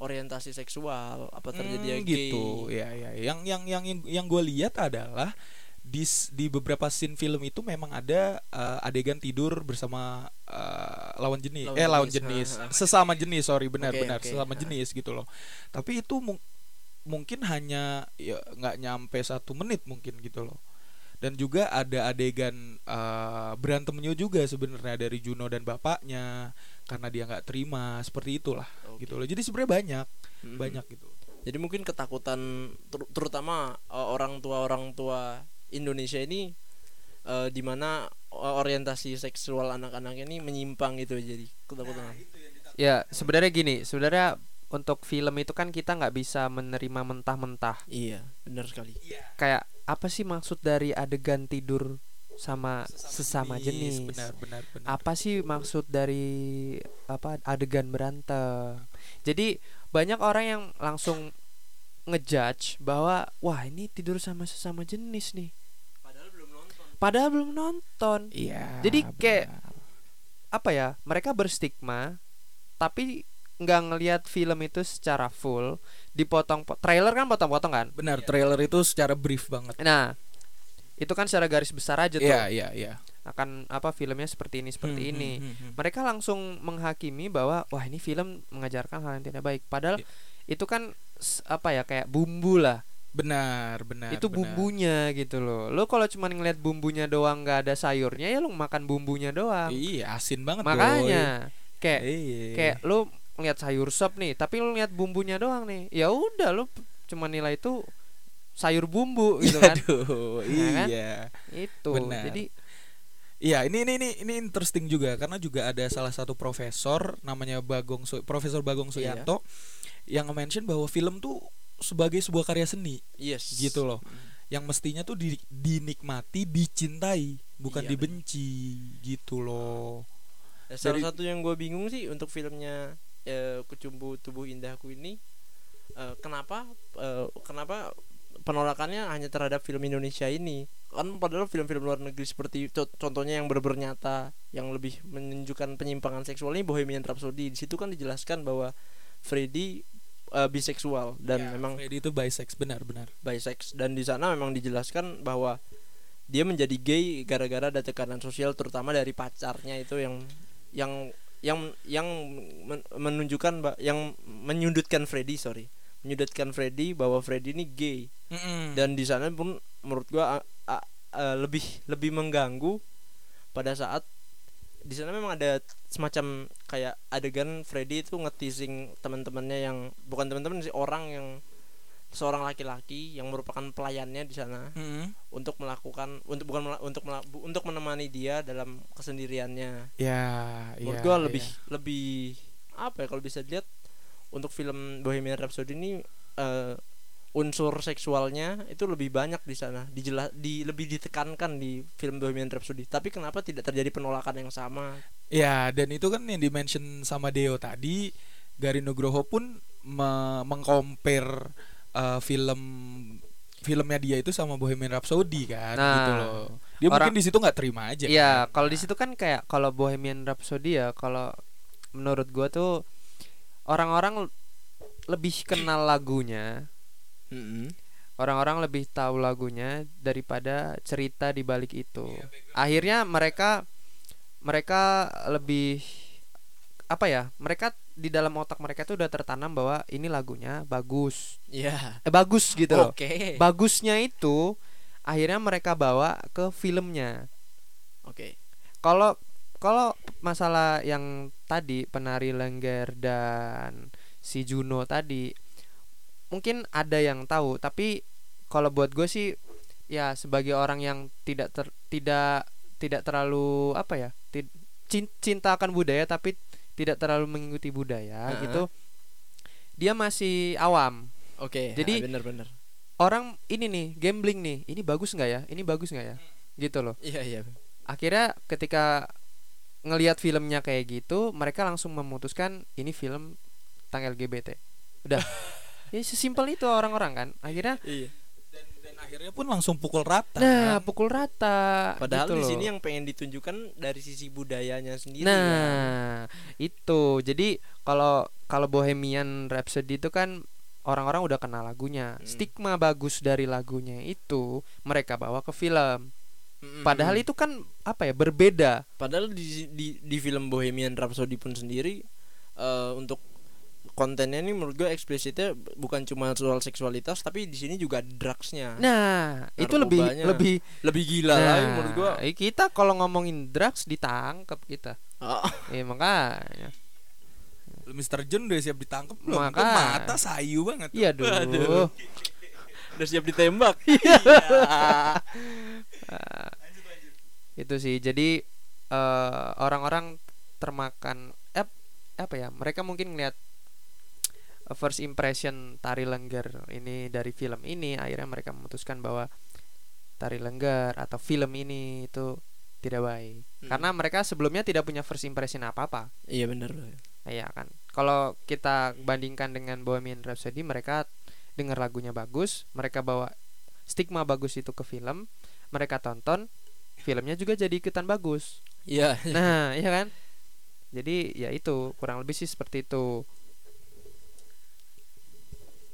orientasi seksual apa terjadi Hmm, gitu. Ya, ya. Yang yang yang yang gue lihat adalah di di beberapa scene film itu memang ada uh, adegan tidur bersama uh, lawan jenis. Lawan eh lawan jenis, jenis. Sesama jenis sorry benar Oke, benar oke, sesama jenis gitu loh. Tapi itu mung- mungkin hanya ya nggak nyampe satu menit mungkin gitu loh. Dan juga ada adegan uh, berantemnya juga sebenarnya dari Juno dan bapaknya karena dia nggak terima seperti itulah Oke. gitu loh. Jadi sebenarnya banyak Mm-mm. banyak gitu. Jadi mungkin ketakutan ter- terutama orang tua orang tua Indonesia ini eh, di mana eh, orientasi seksual anak-anak ini menyimpang gitu jadi ketakutan. Ya sebenarnya gini sebenarnya untuk film itu kan kita nggak bisa menerima mentah-mentah. Iya benar sekali. Kayak apa sih maksud dari adegan tidur sama sesama jenis, benar benar benar. Apa sih maksud dari apa adegan berantem? Jadi banyak orang yang langsung ngejudge bahwa wah ini tidur sama sesama jenis nih padahal belum nonton. Iya Jadi kayak- benar. apa ya mereka berstigma tapi nggak ngelihat film itu secara full dipotong trailer kan potong-potong kan? Benar trailer itu secara brief banget. Nah itu kan secara garis besar aja tuh. Iya iya iya. Akan apa filmnya seperti ini seperti Hmm, ini. hmm, hmm, hmm. mereka langsung menghakimi bahwa wah ini film mengajarkan hal yang tidak baik. Padahal Iya. itu kan apa ya kayak bumbu lah benar benar itu benar. bumbunya gitu loh lo kalau cuma ngeliat bumbunya doang nggak ada sayurnya ya lo makan bumbunya doang iya asin banget makanya boy. kayak iya kayak lu ngeliat sayur sop nih tapi lu ngeliat bumbunya doang nih ya udah lu cuma nilai itu sayur bumbu (laughs) gitu kan Aduh, kan? iya itu Benar. jadi Iya, ini ini ini ini interesting juga karena juga ada salah satu profesor namanya Bagong Su- Profesor Bagong Iya. Suyanto yang nge-mention bahwa film tuh sebagai sebuah karya seni yes gitu loh. Yang mestinya tuh di- dinikmati, dicintai, bukan Iya, dibenci gitu loh. Ya, salah Dari- satu yang gue bingung sih untuk filmnya eh, Kucumbu Tubuh Indahku ini eh, kenapa eh, kenapa penolakannya hanya terhadap film Indonesia ini kan padahal film-film luar negeri seperti co- contohnya yang benar nyata yang lebih menunjukkan penyimpangan seksual ini Bohemian Rhapsody di situ kan dijelaskan bahwa Freddy eh, biseksual dan Ya, memang Freddy itu bisex benar-benar. bisex dan di sana memang dijelaskan bahwa dia menjadi gay gara-gara ada tekanan sosial terutama dari pacarnya itu yang yang yang yang men- menunjukkan yang menyudutkan Freddy sorry menyudutkan Freddy bahwa Freddy ini gay Mm-mm. dan di sana pun menurut gua a- a- a- lebih lebih mengganggu pada saat di sana memang ada semacam kayak adegan Freddy itu ngeteasing teman-temannya yang bukan teman-teman sih orang yang seorang laki-laki yang merupakan pelayannya di sana Mm-mm. untuk melakukan untuk bukan mela- untuk mela- untuk menemani dia dalam kesendiriannya ya menurut iya, gua iya. lebih lebih apa ya kalau bisa dilihat untuk film Bohemian Rhapsody ini eh, unsur seksualnya itu lebih banyak di sana dijela di lebih ditekankan di film Bohemian Rhapsody tapi kenapa tidak terjadi penolakan yang sama Ya, dan itu kan yang dimention sama Deo tadi, Gari Nugroho pun me- mengcompare uh, film filmnya dia itu sama Bohemian Rhapsody kan, Nah, gitu loh. Dia orang- mungkin di situ nggak terima aja. Iya, kan. kalau di situ kan kayak kalau Bohemian Rhapsody ya kalau menurut gua tuh orang-orang lebih kenal lagunya, orang-orang lebih tahu lagunya daripada cerita di balik itu. Akhirnya mereka mereka lebih apa ya? Mereka di dalam otak mereka tuh udah tertanam bahwa ini lagunya bagus. ya Eh bagus gitu loh. oke Bagusnya itu akhirnya mereka bawa ke filmnya oke kalau kalau masalah yang tadi penari lengger dan si Juno tadi mungkin ada yang tahu tapi kalau buat gue sih ya sebagai orang yang tidak ter- tidak tidak terlalu apa ya cinta akan budaya tapi tidak terlalu mengikuti budaya Heeh. gitu dia masih awam. Oke Jadi- bener-bener orang ini nih gambling nih ini bagus nggak ya ini bagus nggak ya gitu loh. Iya iya. Akhirnya ketika ngelihat filmnya kayak gitu mereka langsung memutuskan ini film tentang LGBT udah (laughs) ya sesimpel itu orang-orang kan akhirnya iya Dan, dan akhirnya pun langsung pukul rata. nah pukul rata padahal gitu di sini yang pengen ditunjukkan dari sisi budayanya sendiri nah kan. itu jadi kalau kalau Bohemian Rhapsody itu kan orang-orang udah kenal lagunya Hmm. stigma bagus dari lagunya itu mereka bawa ke film Mm-mm. padahal itu kan apa ya berbeda Padahal di di, di film Bohemian Rhapsody pun sendiri eh, untuk kontennya ini menurut gue eksplisitnya bukan cuma soal seksualitas tapi di sini juga drugsnya. nah itu lebih Narkobanya. lebih Lebih gila lagi menurut gue. eh, kita kalau ngomongin drugs ditangkap kita. Oh, Eh makanya. Mr. John udah siap ditangkap belum? Itu Maka- mata sayu banget. Iya dulu. Aduh. (laughs) udah siap ditembak. Itu sih. Jadi eh, orang-orang termakan eh, apa ya? Mereka mungkin ngeliat first impression tari lengger ini dari film ini akhirnya mereka memutuskan bahwa tari lengger atau film ini itu tidak baik. Hmm. Karena mereka sebelumnya tidak punya first impression apa-apa. iya bener Iya kan. Kalau kita bandingkan dengan Bohemian Rhapsody, mereka dengar lagunya bagus, mereka bawa stigma bagus itu ke film, mereka tonton, filmnya juga jadi ikutan bagus. Iya. Nah, (laughs) iya kan? Jadi ya itu kurang lebih sih seperti itu.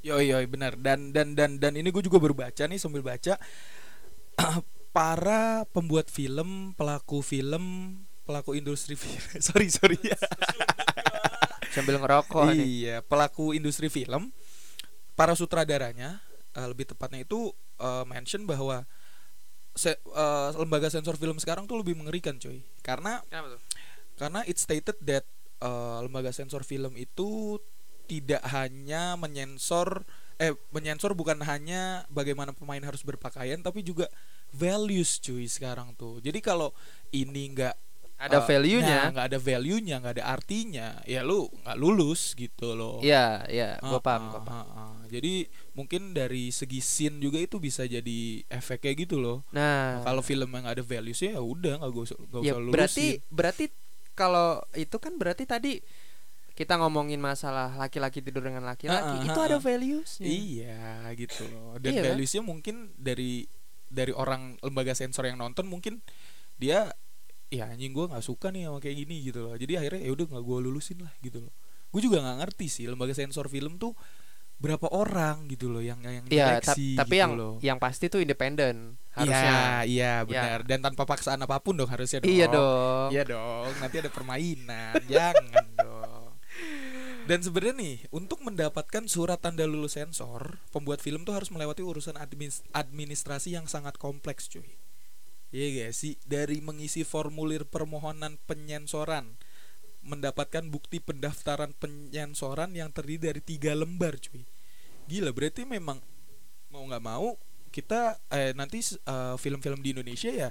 Yoi yoi benar. Dan dan dan dan ini gue juga baru baca nih sambil baca. (clears throat) Para pembuat film pelaku film pelaku industri film (laughs) sorry sorry. Ya Sambil ngerokok nih. iya pelaku industri film para sutradaranya eh, lebih tepatnya itu eh, mention bahwa se- eh, lembaga sensor film sekarang tuh lebih mengerikan coy karena Kenapa tuh? karena it stated that uh, lembaga sensor film itu tidak hanya menyensor eh menyensor bukan hanya bagaimana pemain harus berpakaian tapi juga values cuy sekarang tuh jadi kalau ini nggak Ada uh, value-nya. nah, nggak ada value-nya nggak ada artinya ya lu nggak lulus gitu loh Iya, iya, gua Ah, paham, ah, gua paham. ah, ah. jadi mungkin dari segi scene juga itu bisa jadi efek kayak gitu loh Nah, kalau film yang ada values ya udah nggak usah nggak ya usah berarti lulusin. berarti kalau itu kan berarti tadi kita ngomongin masalah laki-laki tidur dengan laki-laki Ah, ah, itu ah, ada valuesnya. Iya gitu loh. Dan Iya kan? valuesnya mungkin dari dari orang lembaga sensor yang nonton mungkin dia ya anjing gue nggak suka nih sama kayak gini gitu loh. Jadi akhirnya ya udah nggak gue lulusin lah gitu loh. Gue juga nggak ngerti sih lembaga sensor film tuh berapa orang gitu loh yang yang Iya, ta- seleksi tapi gitu yang loh. yang pasti tuh independen. harusnya. Iya, iya benar. Dan tanpa paksaan apa pun dong harusnya dong. Iya dong. Iya dong. Nanti ada permainan. (laughs) Jangan dong. Dan sebenarnya nih, untuk mendapatkan surat tanda lulus sensor, pembuat film tuh harus melewati urusan administrasi yang sangat kompleks, cuy. Iya gak sih? Dari mengisi formulir permohonan penyensoran, mendapatkan bukti pendaftaran penyensoran yang terdiri dari tiga lembar, cuy. Gila, berarti memang mau nggak mau kita eh, nanti eh, film-film di Indonesia ya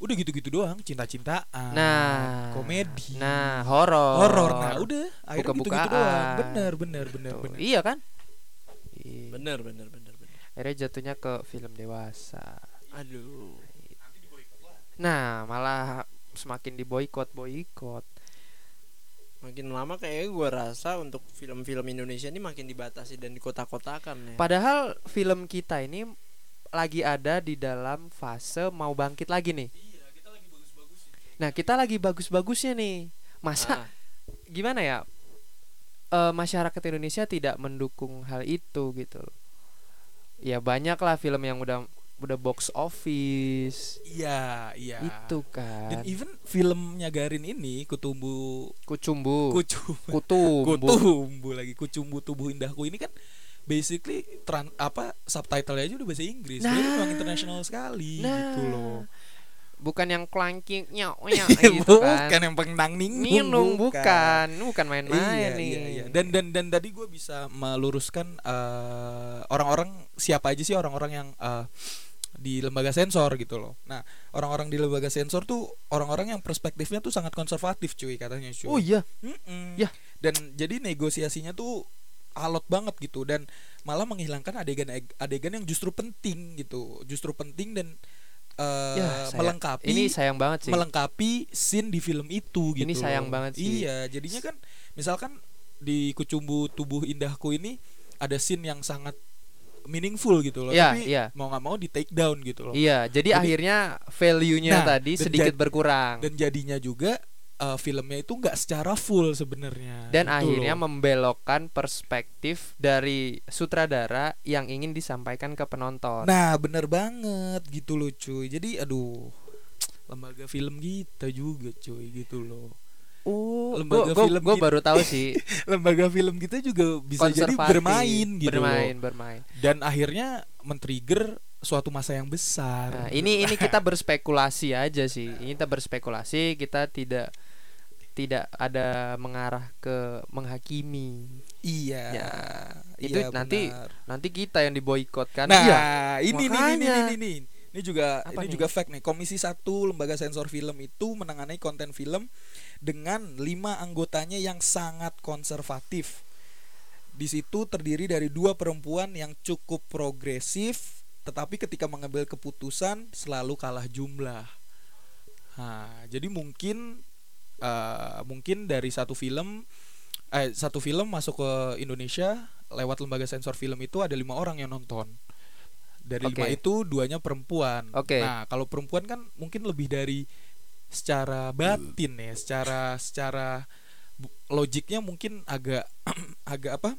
udah gitu-gitu doang, cinta-cintaan, Nah, komedi, Nah, horor. horor. Nah, udah akhirnya gitu-gitu Buka-bukaan. doang. Bener, bener, bener, Tuh, bener. Iya kan? Iya. bener bener bener bener Akhirnya jatuhnya ke film dewasa. aduh Nah, malah semakin diboykot boykot. makin lama kayaknya gue rasa untuk film-film Indonesia ini makin dibatasi dan dikotak-kotakan ya Padahal film kita ini lagi ada di dalam fase mau bangkit lagi nih. Nah, kita lagi bagus-bagusnya nih. Masa Ah, gimana ya? Eh, masyarakat Indonesia tidak mendukung hal itu gitu loh. Ya banyak lah film yang udah udah box office Iya, iya. itu Dan kan. even filmnya Garin ini Kutumbu Kucumbu, Kucumbu kutumbu. Kutumbu lagi Kucumbu tubuh indahku ini kan basically tran, apa subtitle aja udah bahasa Inggris. Jadi Nah. memang internasional sekali Nah, gitu loh. Bukan yang clankingnya oh ya (laughs) gitu kan. bukan yang pengnang ningung Minum bukan, bukan iya, main-main nih. iya, iya. Dan dan dan tadi gue bisa meluruskan eh, orang-orang siapa aja sih orang-orang yang eh, di lembaga sensor gitu loh. Nah, orang-orang di lembaga sensor tuh orang-orang yang perspektifnya tuh sangat konservatif cuy katanya cuy. Oh iya, Mm-mm. Ya. Dan jadi negosiasinya tuh alot banget gitu dan malah menghilangkan adegan-adegan yang justru penting gitu, justru penting dan eh, Ya, melengkapi ini sayang banget sih. melengkapi scene di film itu gitu. Ini sayang banget sih. Iya, jadinya kan misalkan di Kucumbu Tubuh Indahku ini ada scene yang sangat meaningful gitu loh, Iya, tapi iya. mau nggak mau di take down gitu loh. Iya, jadi, Jadi- akhirnya value-nya Nah, tadi sedikit berkurang. Dan jadinya juga eh, filmnya itu nggak secara full sebenarnya. Dan gitu akhirnya loh. membelokkan perspektif dari sutradara yang ingin disampaikan ke penonton. Nah, bener banget gitu loh cuy. Jadi aduh lembaga film kita juga cuy gitu loh. oh, lembaga gua, film gitu. baru tahu sih. (laughs) lembaga film kita juga bisa jadi bermain gitu Bermain, loh. bermain. Dan akhirnya men-trigger suatu masa yang besar. Nah, ini ini kita berspekulasi aja sih. Ini kita berspekulasi, kita tidak tidak ada mengarah ke menghakimi. Iya. Ya, itu iya, nanti benar. nanti kita yang diboykot kan. Nah, Iya. ini nih, ini nih, ini nih. Ini juga Apa ini nih? juga fact nih. Komisi 1 Lembaga Sensor Film itu menangani konten film dengan lima anggotanya yang sangat konservatif. Di situ terdiri dari dua perempuan yang cukup progresif, tetapi ketika mengambil keputusan selalu kalah jumlah. Nah, jadi mungkin eh, mungkin dari satu film eh satu film masuk ke Indonesia lewat lembaga sensor film itu ada lima orang yang nonton. Dari lima Oke. itu duanya perempuan. Oke. Nah, kalau perempuan kan mungkin lebih dari secara batin ya, secara secara logiknya mungkin agak (clears throat) agak apa?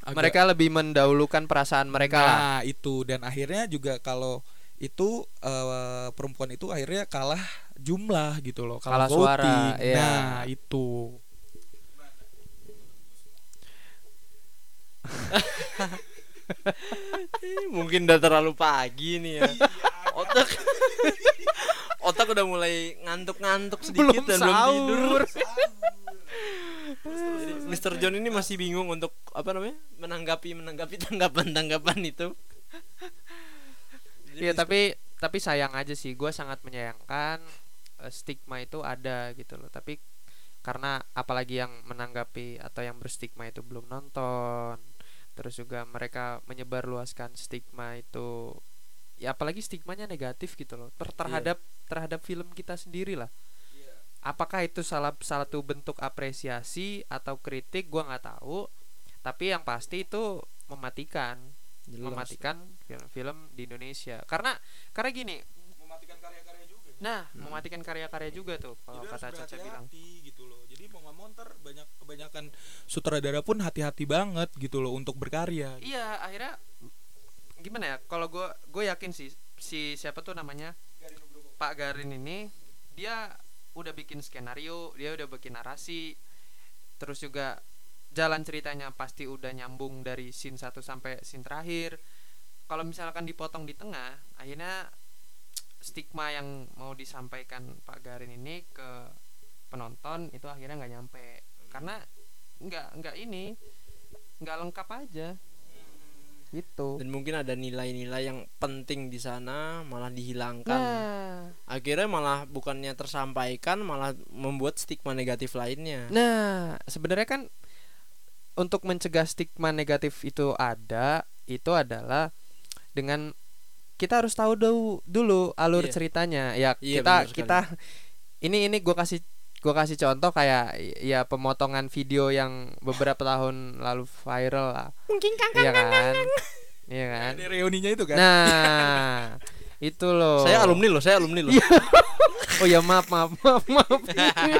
Agak- Mereka lebih mendahulukan perasaan mereka lah. Nah, itu dan akhirnya juga kalau itu eh, perempuan itu akhirnya kalah jumlah gitu loh, kalah, Kalah suara, voting. iya. Nah, itu. Eh, mungkin udah terlalu pagi nih ya otak otak udah mulai ngantuk-ngantuk sedikit Belum dan belum tidur sahur. Jadi, Mr. John ini masih bingung untuk apa namanya menanggapi menanggapi tanggapan-tanggapan itu Iya tapi tapi sayang aja sih gue sangat menyayangkan eh, stigma itu ada gitu loh. Tapi karena apalagi yang menanggapi atau yang berstigma itu belum nonton terus juga mereka menyebarluaskan stigma itu ya apalagi stigmanya negatif gitu loh ter- terhadap terhadap film kita sendiri lah. Apakah itu salah salah satu bentuk apresiasi atau kritik gua nggak tahu. Tapi yang pasti itu mematikan Jelas. mematikan film-film di Indonesia karena karena gini mematikan karya-karya juga. nah mematikan karya-karya juga tuh kalau Jadi kata Caca bilang gitu loh. Jadi mau nggak mau ntar banyak kebanyakan sutradara pun hati-hati banget gitu loh untuk berkarya. iya akhirnya gimana ya kalau gue gue yakin sih si siapa tuh namanya Pak Garin ini dia udah bikin skenario dia udah bikin narasi terus juga jalan ceritanya pasti udah nyambung dari scene 1 sampai scene terakhir. Kalau misalkan dipotong di tengah akhirnya stigma yang mau disampaikan Pak Garin ini ke penonton itu akhirnya nggak nyampe. Karena nggak nggak ini nggak lengkap aja. Gitu. Dan mungkin ada nilai-nilai yang penting di sana malah dihilangkan. Nah. Akhirnya malah bukannya tersampaikan malah membuat stigma negatif lainnya. Nah, sebenarnya kan untuk mencegah stigma negatif itu ada, itu adalah dengan kita harus tahu dulu, dulu alur Iya. ceritanya. Ya Iya, kita kita ini ini gua kasih gua kasih contoh kayak ya pemotongan video yang beberapa tahun lalu viral lah. mungkin kan Iya kan? Iya kan? Ada reuninya itu kan. Nah, itu loh. saya alumni loh saya alumni loh (laughs) Oh ya maaf maaf maaf maaf.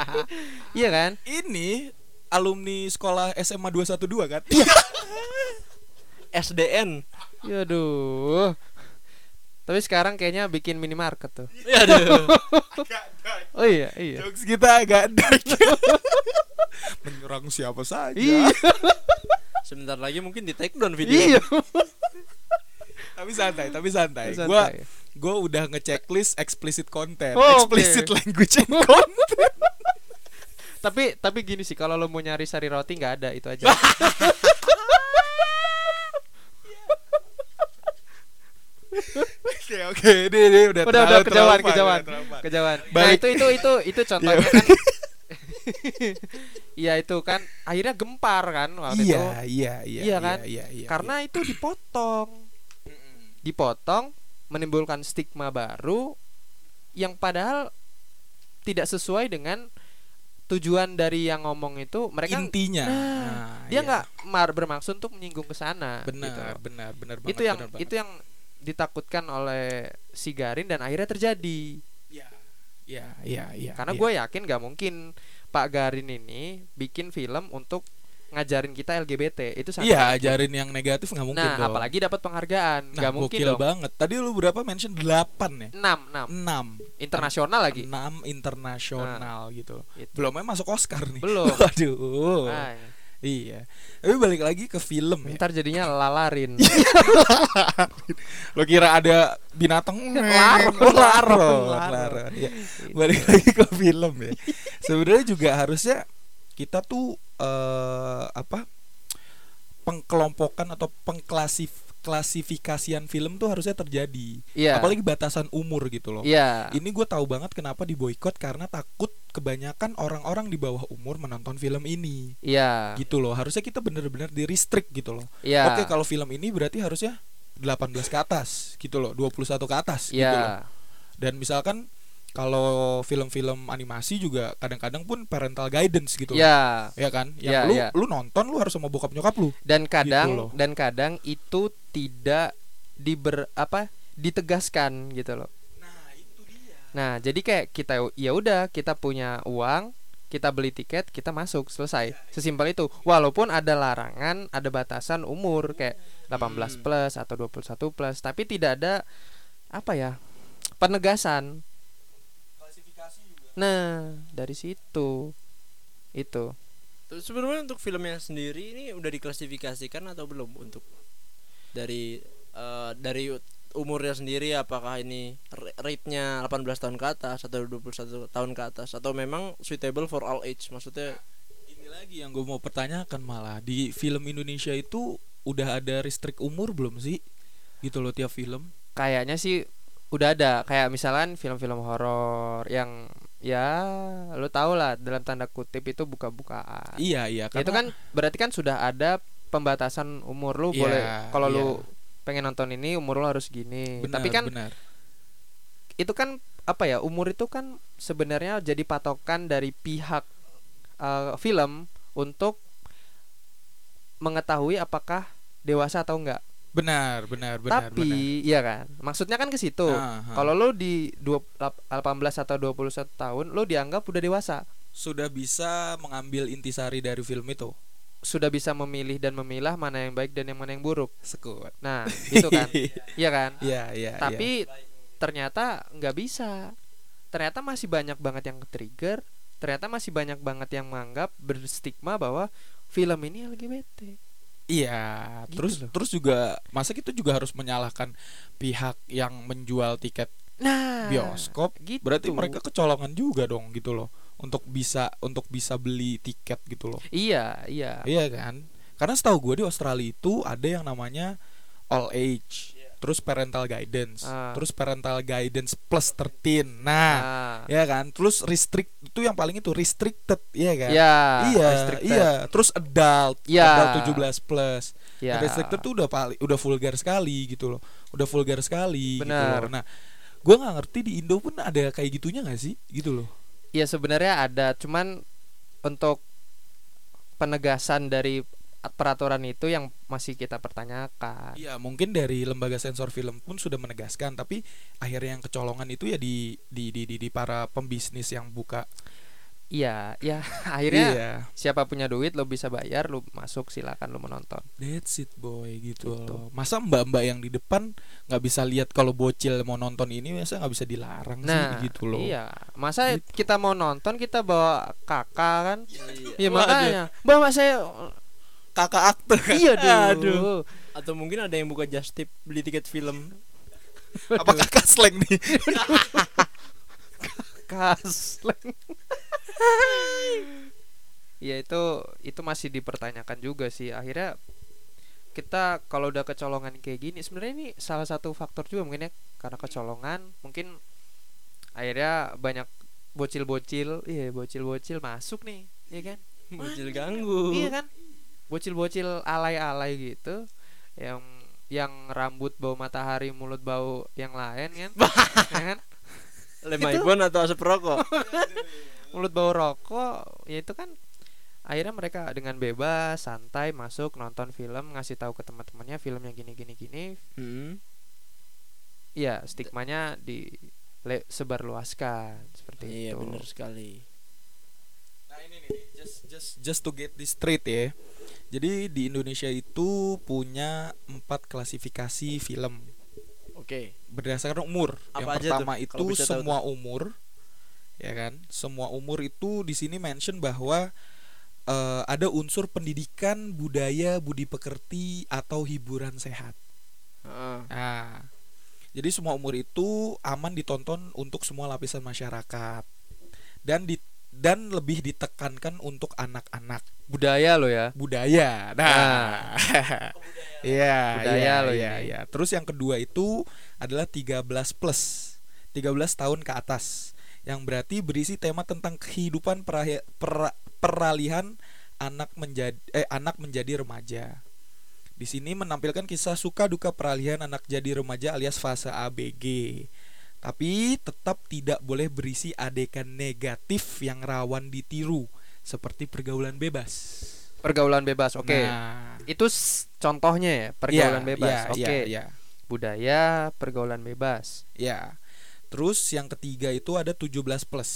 (laughs) Iya kan? Ini alumni sekolah SMA 212 kan? (laughs) SDN Yaduh. Tapi sekarang kayaknya bikin minimarket tuh. Aduh. (laughs) Oh iya, iya. Jokes kita agak dark. (laughs) Menyerang siapa saja. Iya. sebentar lagi mungkin di take down video Iya. Tapi santai, tapi santai. Santai. Gua gua udah ngechecklist explicit content, Oh, explicit language and content. Tapi tapi gini sih kalau lo mau nyari sari roti nggak ada itu aja. Oke, oke. Ini, ini udah udah udah kejauhan trauma, kejauhan udah kejauhan. Nah itu itu itu itu contohnya kan. (laughs) Iya itu kan akhirnya gempar kan waktu itu. Iya, iya, iya. Iya kan? Iya, iya, Karena itu dipotong. Dipotong menimbulkan stigma baru yang padahal tidak sesuai dengan tujuan dari yang ngomong itu mereka intinya. Nah, Nah, dia iya. nggak mar bermaksud untuk menyinggung ke sana benar, gitu benar, benar banget. itu yang benar banget. itu yang ditakutkan oleh si Garin dan akhirnya terjadi Iya, iya, iya, iya. karena iya. gue yakin nggak mungkin Pak Garin ini bikin film untuk ngajarin kita LGBT itu sangat Iya, ajarin yang negatif nggak mungkin nah dong. apalagi dapat penghargaan Nah, nggak mungkin gokil dong banget. Tadi lu berapa mention 8 ya? 6 6 6 internasional lagi 6 internasional gitu. Itu. Belumnya masuk Oscar nih. Belum. (laughs) Waduh. Nah, Iya. Tapi balik lagi ke film ya. ntar jadinya lalarin (laughs) Lo kira ada binatang Laron, laron, laron. laron. Iya. Balik lagi ke film ya. (laughs) Sebenarnya juga harusnya kita tuh eh apa? pengkelompokan atau pengklasif klasifikasian film tuh harusnya terjadi. Iya. Apalagi batasan umur gitu loh. iya Ini gue tahu banget kenapa diboykot karena takut kebanyakan orang-orang di bawah umur menonton film ini. iya Gitu loh. Harusnya kita bener-bener di restrict gitu loh. iya Oke, kalau film ini berarti harusnya 18 ke atas gitu loh, 21 ke atas gitu loh. iya Dan misalkan kalau film-film animasi juga kadang-kadang pun parental guidance gitu. iya Ya kan? Yang Iya, lu iya. lu nonton lu harus sama bokap nyokap lu. dan kadang Gitu loh. dan kadang itu tidak diber apa ditegaskan gitu loh Nah, itu dia. nah jadi kayak kita ya udah kita punya uang kita beli tiket kita masuk selesai sesimpel itu walaupun ada larangan ada batasan umur kayak 18 plus atau 21 plus tapi tidak ada apa ya penegasan. Nah dari situ. Itu. Terus sebenarnya untuk filmnya sendiri ini udah diklasifikasikan atau belum untuk dari eh, dari umurnya sendiri? Apakah ini ra- rate-nya 18 tahun ke atas atau 21 tahun ke atas? Atau memang suitable for all age? Maksudnya Ini lagi yang gue mau pertanyakan malah. Di film Indonesia itu udah ada restrict umur belum sih? Gitu loh tiap film. kayaknya sih udah ada. Kayak misalkan film-film horor yang ya lu tau lah dalam tanda kutip itu buka-bukaan Iya iya Ya, itu kan berarti kan sudah ada pembatasan umur lu Iya, boleh kalau iya. lu pengen nonton ini umur lu harus gini benar, tapi kan benar. itu kan apa ya umur itu kan sebenarnya jadi patokan dari pihak uh, film untuk mengetahui apakah dewasa atau enggak benar benar benar tapi benar. iya kan? Maksudnya kan ke situ. Ah, ah. kalau lu di dua- lap- 18 atau 21 tahun lu dianggap udah dewasa? Sudah bisa mengambil intisari dari film itu. Sudah bisa memilih dan memilah mana yang baik dan yang mana yang buruk? Sekut nah itu (laughs) kan? Iya. Kan? Iya iya tapi ternyata nggak bisa. Ternyata masih banyak banget yang trigger ternyata masih banyak banget yang menganggap berstigma bahwa film ini LGBT Iya, Gitu terus loh. terus juga masa kita juga harus menyalahkan pihak yang menjual tiket nah bioskop. gitu. Berarti mereka kecolongan juga dong gitu loh untuk bisa untuk bisa beli tiket gitu loh. iya iya Iya kan? Karena setahu gue di Australia itu ada yang namanya all age, terus parental guidance, Ah. terus parental guidance plus 13. Nah, nah, ya kan? Terus restrict itu yang paling itu restricted, iya kan? ya iya, restricted. iya. Terus adult, Iya. adult 17 plus. ya. Nah, restricted tuh udah paling udah vulgar sekali gitu loh. Udah vulgar sekali gitu Benar. loh. Nah, gua nggak ngerti di Indo pun ada kayak gitunya nggak sih? Gitu loh. ya sebenarnya ada cuman untuk penegasan dari peraturan itu yang masih kita pertanyakan Iya, mungkin dari lembaga sensor film pun sudah menegaskan, tapi akhirnya yang kecolongan itu ya di di di di, di para pembisnis yang buka. iya ya (laughs) akhirnya Iya. siapa punya duit lo bisa bayar lo masuk silakan lo menonton That's it boy gitu, Gitu. loh. Masa mbak-mbak yang di depan nggak bisa lihat kalau bocil mau nonton ini masa nggak bisa dilarang nah sih gitu loh. iya masa Gitu. kita mau nonton kita bawa kakak kan iya Waduh. makanya bawa saya Kakak aktor. iya (laughs) Aduh. dulu Atau mungkin ada yang buka just tip beli tiket film. (laughs) Apa kakak slang nih? (laughs) kasleng ya itu itu masih dipertanyakan juga sih akhirnya kita kalau udah kecolongan kayak gini sebenarnya ini salah satu faktor juga mungkin ya karena kecolongan mungkin akhirnya banyak bocil-bocil iya bocil-bocil masuk nih iya kan Bocil ganggu. iya kan bocil-bocil alay-alay gitu yang yang rambut bau matahari mulut bau yang lain kan (laughs) ya kan Lem iPhone atau asap rokok? (laughs) mulut bau rokok ya itu kan akhirnya mereka dengan bebas santai masuk nonton film ngasih tahu ke teman-temannya film yang gini gini gini Hmm. ya stigmanya di sebarluaskan seperti Iya itu benar sekali. Nah ini nih, just just just to get this straight ya. Jadi di Indonesia itu punya empat klasifikasi film Oke. berdasarkan umur. Apa yang pertama tuh, itu bisa tahu semua umur, ya kan? Semua umur itu di sini mention bahwa eh, ada unsur pendidikan, budaya, budi pekerti atau hiburan sehat. Heeh. Nah, jadi semua umur itu aman ditonton untuk semua lapisan masyarakat dan di dan lebih ditekankan untuk anak-anak budaya lo ya budaya. Nah, iya, Budaya iya, loh iya, ini. iya. Terus yang kedua itu adalah 13 plus, 13 tahun ke atas, yang berarti berisi tema tentang kehidupan perahi- pera- peralihan anak menjadi eh anak menjadi remaja. Di sini menampilkan kisah suka duka peralihan anak jadi remaja alias fase ABG. Tapi tetap tidak boleh berisi adegan negatif yang rawan ditiru seperti pergaulan bebas. pergaulan bebas oke Nah, itu contohnya ya pergaulan iya, bebas iya, oke iya, iya. budaya pergaulan bebas Ya. Terus yang ketiga itu ada 17 plus.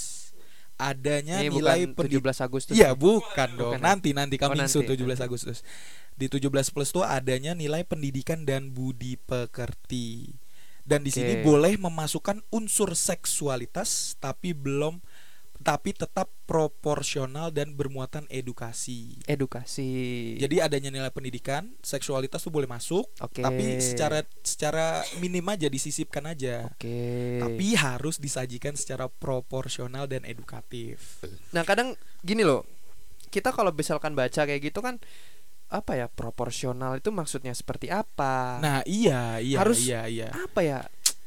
Adanya ini nilai bukan pendidikan 17 Agustus Iya, bukan dong. Bukan ya? Nanti nanti Oh, coming soon nanti, 17 nanti. Agustus. Di 17 plus tuh adanya nilai pendidikan dan budi pekerti. Dan di sini Oke. boleh memasukkan unsur seksualitas tapi belum tapi tetap proporsional dan bermuatan edukasi. edukasi Jadi adanya nilai pendidikan, seksualitas tuh boleh masuk, oke tapi secara secara minim aja disisipkan aja. oke Tapi harus disajikan secara proporsional dan edukatif. Nah kadang gini loh, kita kalau misalkan baca kayak gitu kan apa ya proporsional itu maksudnya seperti apa? Nah, iya, iya, Harus- iya, iya. apa ya?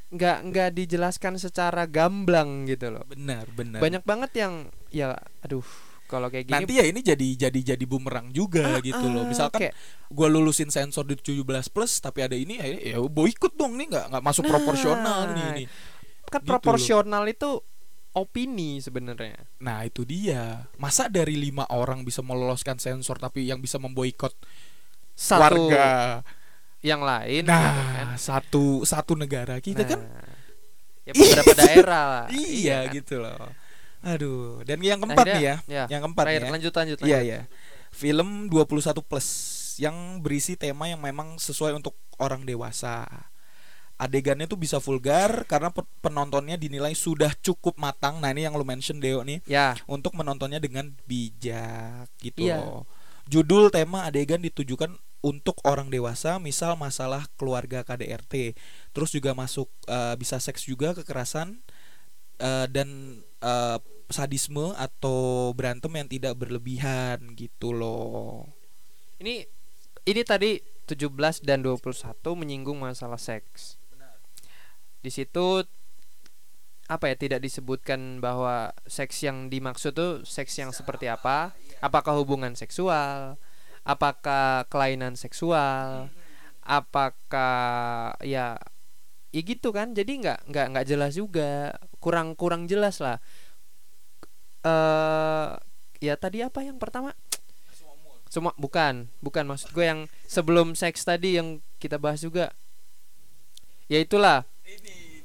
Nggak nggak dijelaskan secara gamblang gitu loh. Benar, benar. Banyak banget yang ya aduh kalau kayak gini Nanti ya ini jadi jadi jadi bumerang juga Ah, gitu loh. ah, Misalkan kayak- gua lulusin sensor di 17 plus tapi ada ini ya, ya boikot dong nih nggak nggak masuk Nah, proporsional nih ini. kan gitu loh. proporsional itu opini sebenarnya. Nah, itu dia. Masa dari lima orang bisa meloloskan sensor tapi yang bisa memboikot Satu warga. yang lain gitu kan. Nah, satu satu negara kita kan Nah, ya beberapa (laughs) daerah lah. iya kan? gitu loh. Aduh, dan yang keempat nih ya. Ya. Yang keempat Terakhir, ya. lanjut lanjut. Iya ya. Film 21 plus yang berisi tema yang memang sesuai untuk orang dewasa. Adegannya tuh bisa vulgar karena pe- penontonnya dinilai sudah cukup matang. Nah, ini yang lu mention Deo nih Ya, untuk menontonnya dengan bijak gitu Iya. loh. Judul tema adegan ditujukan untuk orang dewasa, misal masalah keluarga KDRT. Terus juga masuk eh, bisa seks juga kekerasan eh, dan eh, sadisme atau berantem yang tidak berlebihan gitu loh. ini ini tadi 17 dan 21 menyinggung masalah seks. Di situ apa ya tidak disebutkan bahwa seks yang dimaksud tuh seks yang seperti apa? Apakah hubungan seksual? Apakah kelainan seksual? Apakah ya ya gitu kan? Jadi nggak nggak nggak jelas juga, kurang kurang jelas lah. Eh ya tadi apa yang pertama? Semua bukan, bukan maksud gue yang sebelum seks tadi yang kita bahas juga. Ya itulah Ini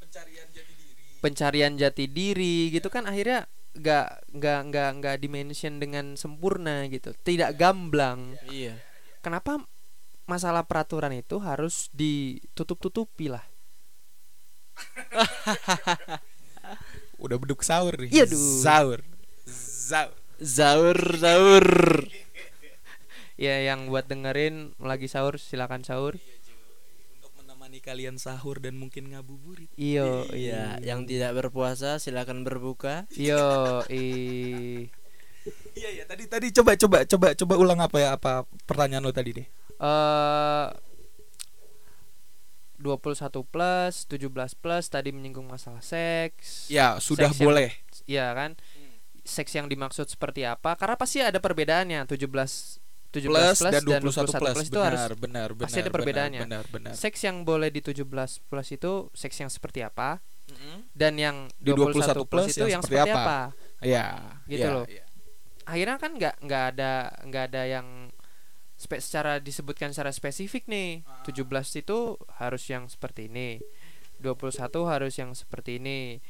pencarian jati diri. pencarian jati diri gitu kan akhirnya nggak nggak nggak nggak dimention dengan sempurna gitu, tidak gamblang. Iya. Kenapa masalah peraturan itu harus ditutup-tutupi lah? (laughs) Udah beduk sahur nih. Iya, duh. Sahur. Sahur. Zaur zaur. (laughs) Ya yang buat dengerin lagi sahur silakan sahur. Menemani kalian sahur dan mungkin ngabuburit. Iyo, Iya, yang tidak berpuasa silakan berbuka. Iyo, (laughs) i. Iya iya tadi tadi coba coba coba coba ulang apa ya apa pertanyaan lo tadi deh. eh 21 plus, 17 plus tadi menyinggung masalah seks. Ya sudah Seks boleh. Iya kan? Seks yang dimaksud seperti apa? Karena pasti ada perbedaannya 17 17 Plus, plus, dan 21 plus, itu benar, harus benar benar pasti ada benar, perbedaannya. Benar benar. seks yang boleh di 17 plus itu seks yang seperti apa dan yang Di 21, 21 plus, itu yang seperti apa? Iya. Gitu iya, loh. iya. Akhirnya kan nggak nggak ada nggak ada yang spe, secara disebutkan secara spesifik nih. 17 itu harus yang seperti ini. 21 harus yang seperti ini.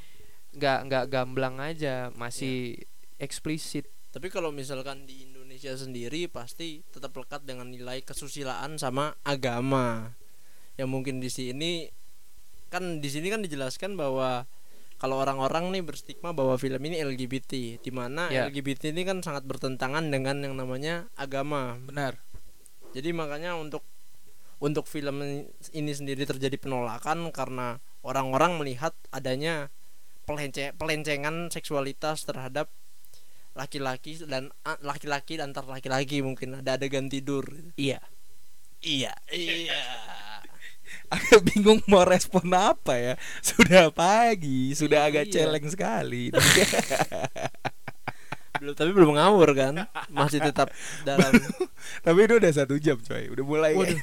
Nggak nggak gamblang aja, masih eksplisit. Tapi kalau misalkan di Indonesia sendiri pasti tetap lekat dengan nilai kesusilaan sama agama. Yang mungkin di sini kan di sini kan dijelaskan bahwa kalau orang-orang nih berstigma bahwa film ini LGBT, di mana Ya. LGBT ini kan sangat bertentangan dengan yang namanya agama. Benar. Jadi makanya untuk untuk film ini sendiri terjadi penolakan karena orang-orang melihat adanya pelence pelencengan seksualitas terhadap laki-laki dan a- laki-laki antar laki-laki mungkin ada adegan tidur. Iya. Iya, iya. (laughs) Agak bingung mau respon apa ya. Sudah pagi, sudah agak Iya. celeng sekali. (laughs) belum tapi belum ngawur kan? Masih tetap dalam Tapi itu udah satu jam coy. Udah mulai. Waduh.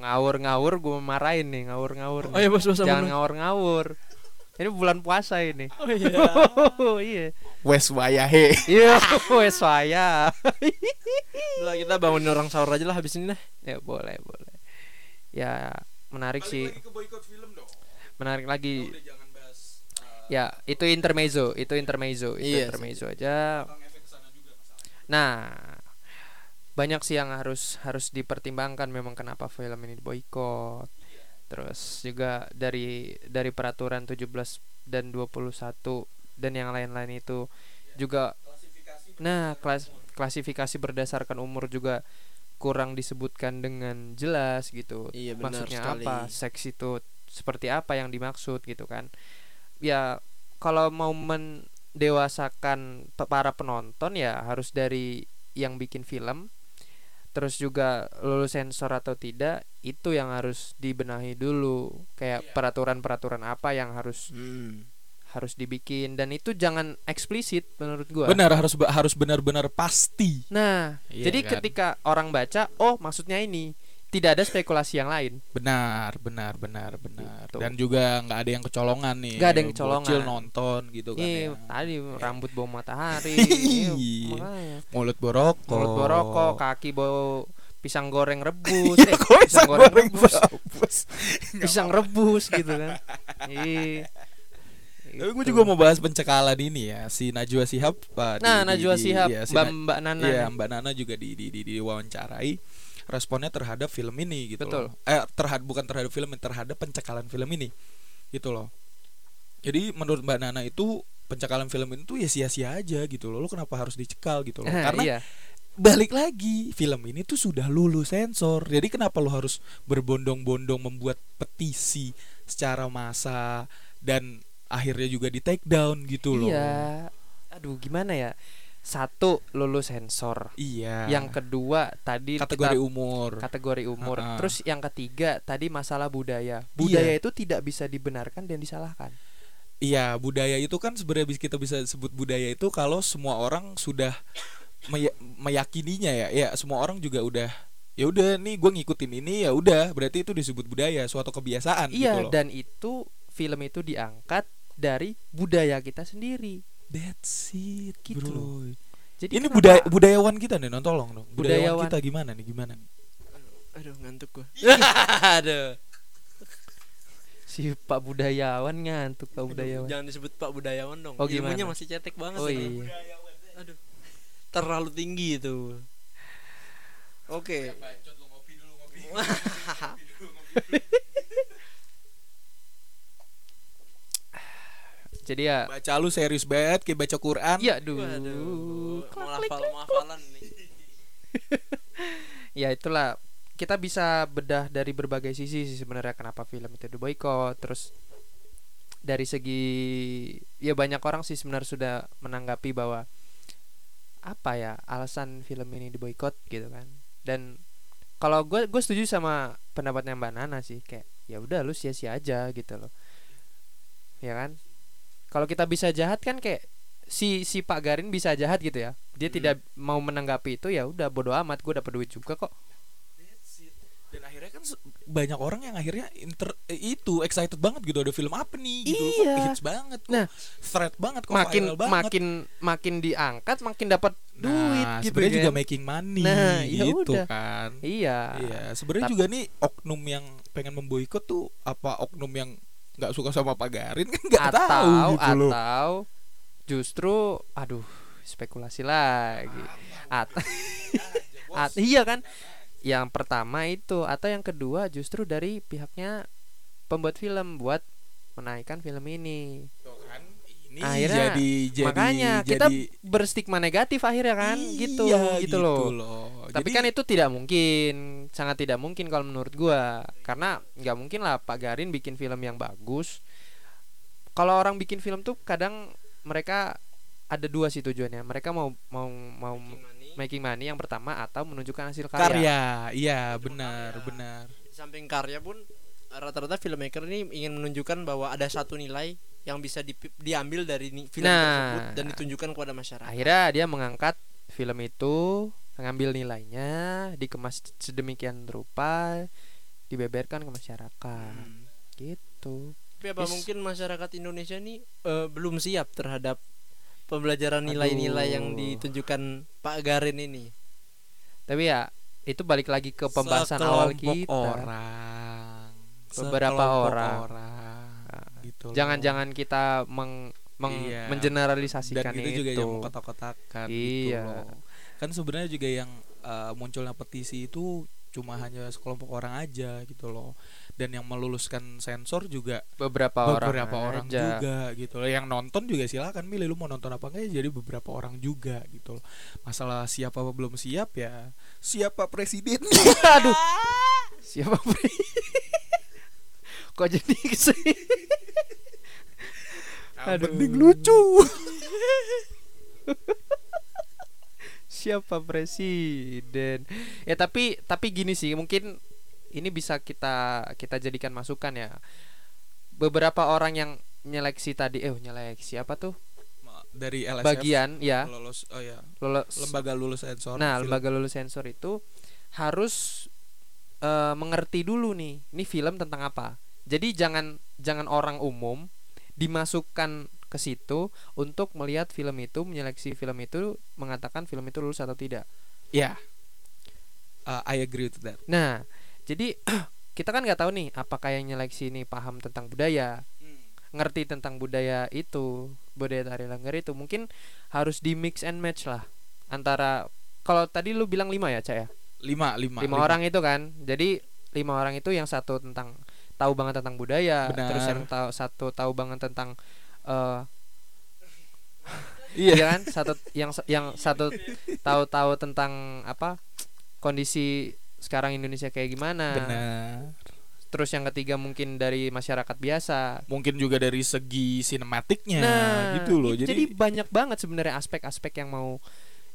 Ngawur-ngawur gue marahin nih, ngawur-ngawur. Oh nih. iya bos bos Jangan ngawur-ngawur. Ini bulan puasa ini. Oh iya. Oh (laughs) iya. Wes wayahe. Iya, (laughs) wes saya. (laughs) Lah kita bangunin orang sahur aja lah habis ini lah. ya boleh, boleh. Ya, menarik sih. ke boykot film dong. Menarik lagi. jangan bahas Ya, itu intermezzo, itu intermezzo, itu Iya, intermezzo aja. Nah, banyak sih yang harus harus dipertimbangkan memang kenapa film ini diboykot. Terus juga dari dari peraturan 17 dan 21 dan yang lain-lain itu juga nah kelas klasifikasi berdasarkan umur juga kurang disebutkan dengan jelas gitu. Iya, benar Maksudnya sekali. apa? Seks itu seperti apa yang dimaksud gitu kan. Ya kalau mau mendewasakan para penonton ya harus dari yang bikin film terus juga lulus sensor atau tidak itu yang harus dibenahi dulu kayak peraturan-peraturan apa yang harus Hmm. harus dibikin dan itu jangan eksplisit menurut gua Benar harus harus benar-benar pasti. nah Iya jadi kan? ketika orang baca oh maksudnya ini tidak ada spekulasi yang lain Benar, benar, benar, benar. Gitu. Dan juga nggak ada yang kecolongan nih. Nggak ada yang kecolongan. Bocil nonton gitu kan. Ini ya. tadi rambut bau matahari (laughs) Iya. Iya, makanya. Mulut borokok. mulut borokok kaki bau pisang goreng rebus Iya, eh, kok pisang goreng goreng rebus rebus? (laughs) pisang rebus gitu kan iya Tapi gue Gitu. juga mau bahas pencekalan ini ya si Najwa. Pak, di- nah di- Najwa di- Shihab iya, si mbak mbak Nana Iya. Mbak Nana juga di di di, di wawancarai. responnya terhadap film ini gitu Betul. loh. Eh terhadap bukan terhadap film, terhadap pencekalan film ini. Gitu loh. Jadi menurut Mbak Nana itu pencekalan film ini tuh ya sia-sia aja gitu loh. Lo kenapa harus dicekal gitu loh? Karena iya. Balik lagi film ini tuh sudah lulus sensor. Jadi kenapa lo harus berbondong-bondong membuat petisi secara massa dan akhirnya juga di take down gitu loh. Iya. Aduh, gimana ya? Satu lulus sensor. Iya. Yang kedua tadi kategori kita- umur. kategori umur. Ha-ha. Terus yang ketiga tadi masalah budaya. Budaya itu tidak bisa dibenarkan dan disalahkan. Iya, budaya itu kan sebenarnya kita bisa sebut budaya itu kalau semua orang sudah meyakininya ya. Ya, semua orang juga udah ya udah nih gue ngikutin ini ya udah berarti itu disebut budaya suatu kebiasaan gitu iya, loh. dan itu film itu diangkat dari budaya kita sendiri. That's it, Gitu bro. Jadi Ini kenapa- budaya budayawan kita nih, non tolong dong. Budayawan, Budayawan. kita gimana nih? Gimana nih? Aduh ngantuk gua. (laughs) Aduh. si Pak Budayawan ngantuk Pak Budayawan. Jangan disebut Pak Budayawan dong. Oh, Ilmunya masih cetek banget. Oh iya. Aduh. Terlalu tinggi itu. Oke. (laughs) Jadi ya Baca lu serius banget kayak baca Quran. Iya, duh. Waduh. Klak, Mau klik, hafal klik. mau hafalan nih. (laughs) Ya itulah kita bisa bedah dari berbagai sisi sih sebenarnya kenapa film itu diboykot. Terus dari segi ya banyak orang sih sebenarnya sudah menanggapi bahwa apa ya alasan film ini diboykot gitu kan. Dan kalau gue gue setuju sama pendapatnya Mbak Nana sih kayak ya udah lu sia-sia aja gitu loh. Ya kan? Kalau kita bisa jahat kan kayak si si Pak Garin bisa jahat gitu ya. Dia Hmm. tidak mau menanggapi itu ya udah bodo amat gue dapat duit juga kok. Dan akhirnya kan banyak orang yang akhirnya inter eh, itu excited banget gitu ada film apa nih gitu Iya. kok hits banget kok Nah, thread banget kok makin viral banget. makin makin diangkat makin dapat nah, duit gitu sebenarnya juga kan. making money Nah, ya gitu udah. kan Iya. iya sebenarnya juga nih oknum yang pengen memboikot tuh apa oknum yang nggak suka sama Pak Garin kan nggak atau tahu gitu loh atau justru aduh spekulasi lagi. Atau (laughs) At- iya kan? Yang pertama itu atau yang kedua justru dari pihaknya pembuat film buat menaikkan film ini. Tuh kan, ini Akhirnya, jadi jadi Makanya kita jadi berstigma negatif akhirnya kan gitu Iya, gitu, loh. Tapi Jadi- kan itu tidak mungkin, sangat tidak mungkin kalau menurut gua. Karena nggak mungkin lah Pak Garin bikin film yang bagus. Kalau orang bikin film tuh kadang mereka ada dua sih tujuannya. Mereka mau mau mau making money yang pertama atau menunjukkan hasil karya. karya iya benar karya. benar Di samping karya pun rata-rata filmmaker ini ingin menunjukkan bahwa ada satu nilai yang bisa dipi- diambil dari film Nah. tersebut dan ditunjukkan kepada masyarakat. Akhirnya dia mengangkat film itu, mengambil nilainya, dikemas sedemikian rupa, dibeberkan ke masyarakat. Hmm. Gitu. Tapi apa Is- mungkin masyarakat Indonesia ini eh, belum siap terhadap pembelajaran nilai-nilai yang ditunjukkan Pak Garin ini? Tapi ya itu balik lagi ke pembahasan awal Sekelompok kita. orang Beberapa Sekelompok orang. orang gitu loh. Jangan-jangan kita meng, meng- Iya. mengeneralisasikan dan itu juga itu. yang mengkotak-kotakan Iya. gitu loh. kan sebenarnya juga yang uh, munculnya petisi itu cuma hanya sekelompok orang aja gitu loh dan yang meluluskan sensor juga beberapa, orang, beberapa orang aja. juga gitu loh yang nonton juga silakan milih lu mau nonton apa enggak ya jadi beberapa orang juga gitu loh masalah siapa apa belum siap ya siapa presiden (laughs) Aduh. Siapa Pri? (laughs) Kok jadi sih? (laughs) Aduh. penting lucu Siapa presiden? Ya tapi tapi gini sih, mungkin ini bisa kita kita jadikan masukan ya. Beberapa orang yang nyeleksi tadi, eh nyeleksi apa tuh? dari LSF Bagian ya, lolos oh ya lolos lembaga lulus sensor Nah, film. lembaga lulus sensor itu harus eh, mengerti dulu nih, ini film tentang apa. Jadi jangan jangan orang umum dimasukkan ke situ untuk melihat film itu, menyeleksi film itu, mengatakan film itu lulus atau tidak. ya Uh, I agree with that Nah, jadi (clears throat) kita kan nggak tahu nih apakah yang nyeleksi ini paham tentang budaya, ngerti tentang budaya itu, budaya tari langgar itu. Mungkin harus di mix and match lah antara kalau tadi lu bilang lima ya, Cak ya? lima lima. Lima orang itu kan? Jadi lima orang itu yang satu tentang tahu banget tentang budaya Benar. terus yang tahu satu tahu banget tentang iya. iya kan? Satu yang yang satu tahu-tahu tentang apa? Kondisi sekarang Indonesia kayak gimana? Benar. Terus yang ketiga mungkin dari masyarakat biasa. Mungkin juga dari segi sinematiknya nah gitu loh. jadi, jadi banyak banget sebenarnya aspek-aspek yang mau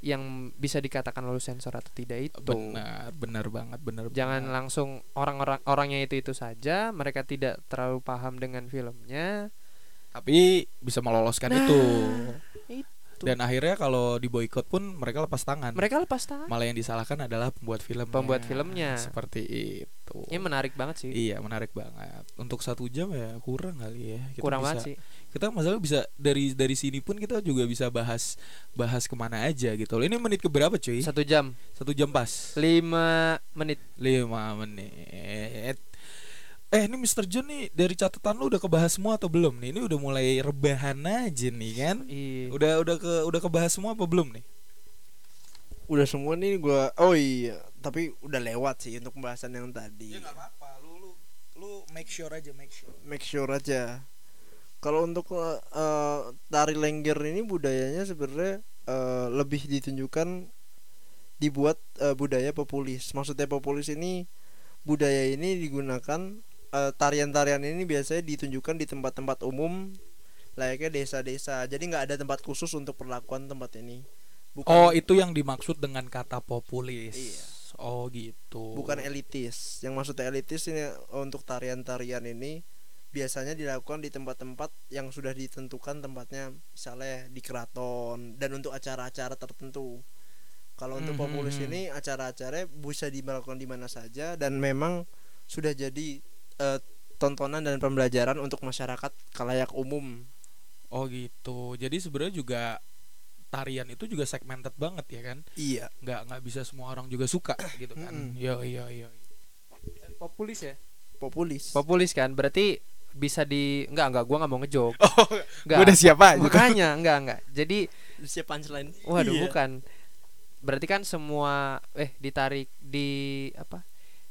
yang bisa dikatakan lalu sensor atau tidak itu. Benar benar banget benar jangan banget. langsung orang-orang orangnya itu itu saja mereka tidak terlalu paham dengan filmnya. Tapi bisa meloloskan Nah, itu itu. Dan akhirnya kalau di boykot pun mereka lepas tangan. Mereka lepas tangan. Malah yang disalahkan adalah pembuat film Pembuat filmnya. seperti itu. Ini menarik banget sih. Iya menarik banget. Untuk satu jam ya kurang kali ya. Kita kurang bisa, banget sih. Kita masalah bisa dari dari sini pun kita juga bisa bahas bahas ke mana aja gitu ini menit keberapa cuy? Satu jam. Satu jam pas. Lima menit. Lima menit eh ini Mr. John nih dari catatan lu udah kebahas semua atau belum nih ini udah mulai rebahan aja nih kan Iya. udah udah ke udah kebahas semua apa belum nih Udah semua nih gua Oh iya, tapi udah lewat sih untuk pembahasan yang tadi. apa-apa lu lu lu make sure aja make sure Make sure aja. Kalau untuk eh, tari lengger ini budayanya sebenarnya eh, lebih ditunjukkan dibuat eh, budaya populis. Maksudnya populis ini budaya ini digunakan eh, tarian-tarian ini biasanya ditunjukkan di tempat-tempat umum layaknya desa-desa. Jadi nggak ada tempat khusus untuk perlakuan tempat ini. Bukan oh itu yang dimaksud dengan kata populis Iya. oh gitu bukan elitis. Yang maksudnya elitis ini untuk tarian-tarian ini biasanya dilakukan di tempat-tempat yang sudah ditentukan tempatnya, misalnya di keraton dan untuk acara-acara tertentu. Kalau untuk Mhm, populis mhm. ini acara-acaranya bisa dilakukan di mana saja dan memang sudah jadi eh, tontonan dan pembelajaran untuk masyarakat kalayak umum. oh gitu. Jadi sebenarnya juga tarian itu juga segmented banget ya kan? Iya. nggak nggak bisa semua orang juga suka (coughs) gitu kan? Iya iya iya populis ya? Populis. populis kan? Berarti bisa di enggak enggak gua nggak mau ngejok (laughs) oh enggak gue udah siapa aja. Makanya enggak enggak jadi Siap punchline. waduh Iya. bukan. Berarti kan semua eh ditarik di apa?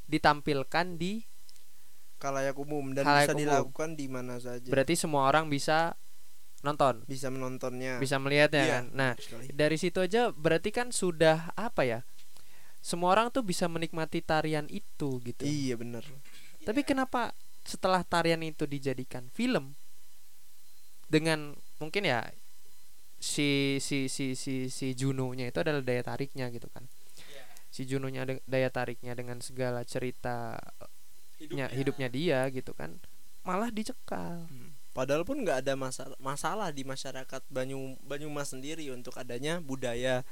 Ditampilkan di Kalayak umum dan Khalayak bisa umum. dilakukan di mana saja. berarti semua orang bisa nonton bisa menontonnya. bisa melihatnya Iya. kan nah Sekali. dari situ aja berarti kan sudah apa ya semua orang tuh bisa menikmati tarian itu gitu Iya bener tapi kenapa setelah tarian itu dijadikan film dengan mungkin ya si si si si si Juno-nya itu adalah daya tariknya gitu kan si Juno-nya daya tariknya dengan segala cerita hidupnya, hidupnya dia gitu kan. Malah dicekal. Padahal pun nggak ada masalah masalah di masyarakat Banyu Banyumas sendiri untuk adanya budaya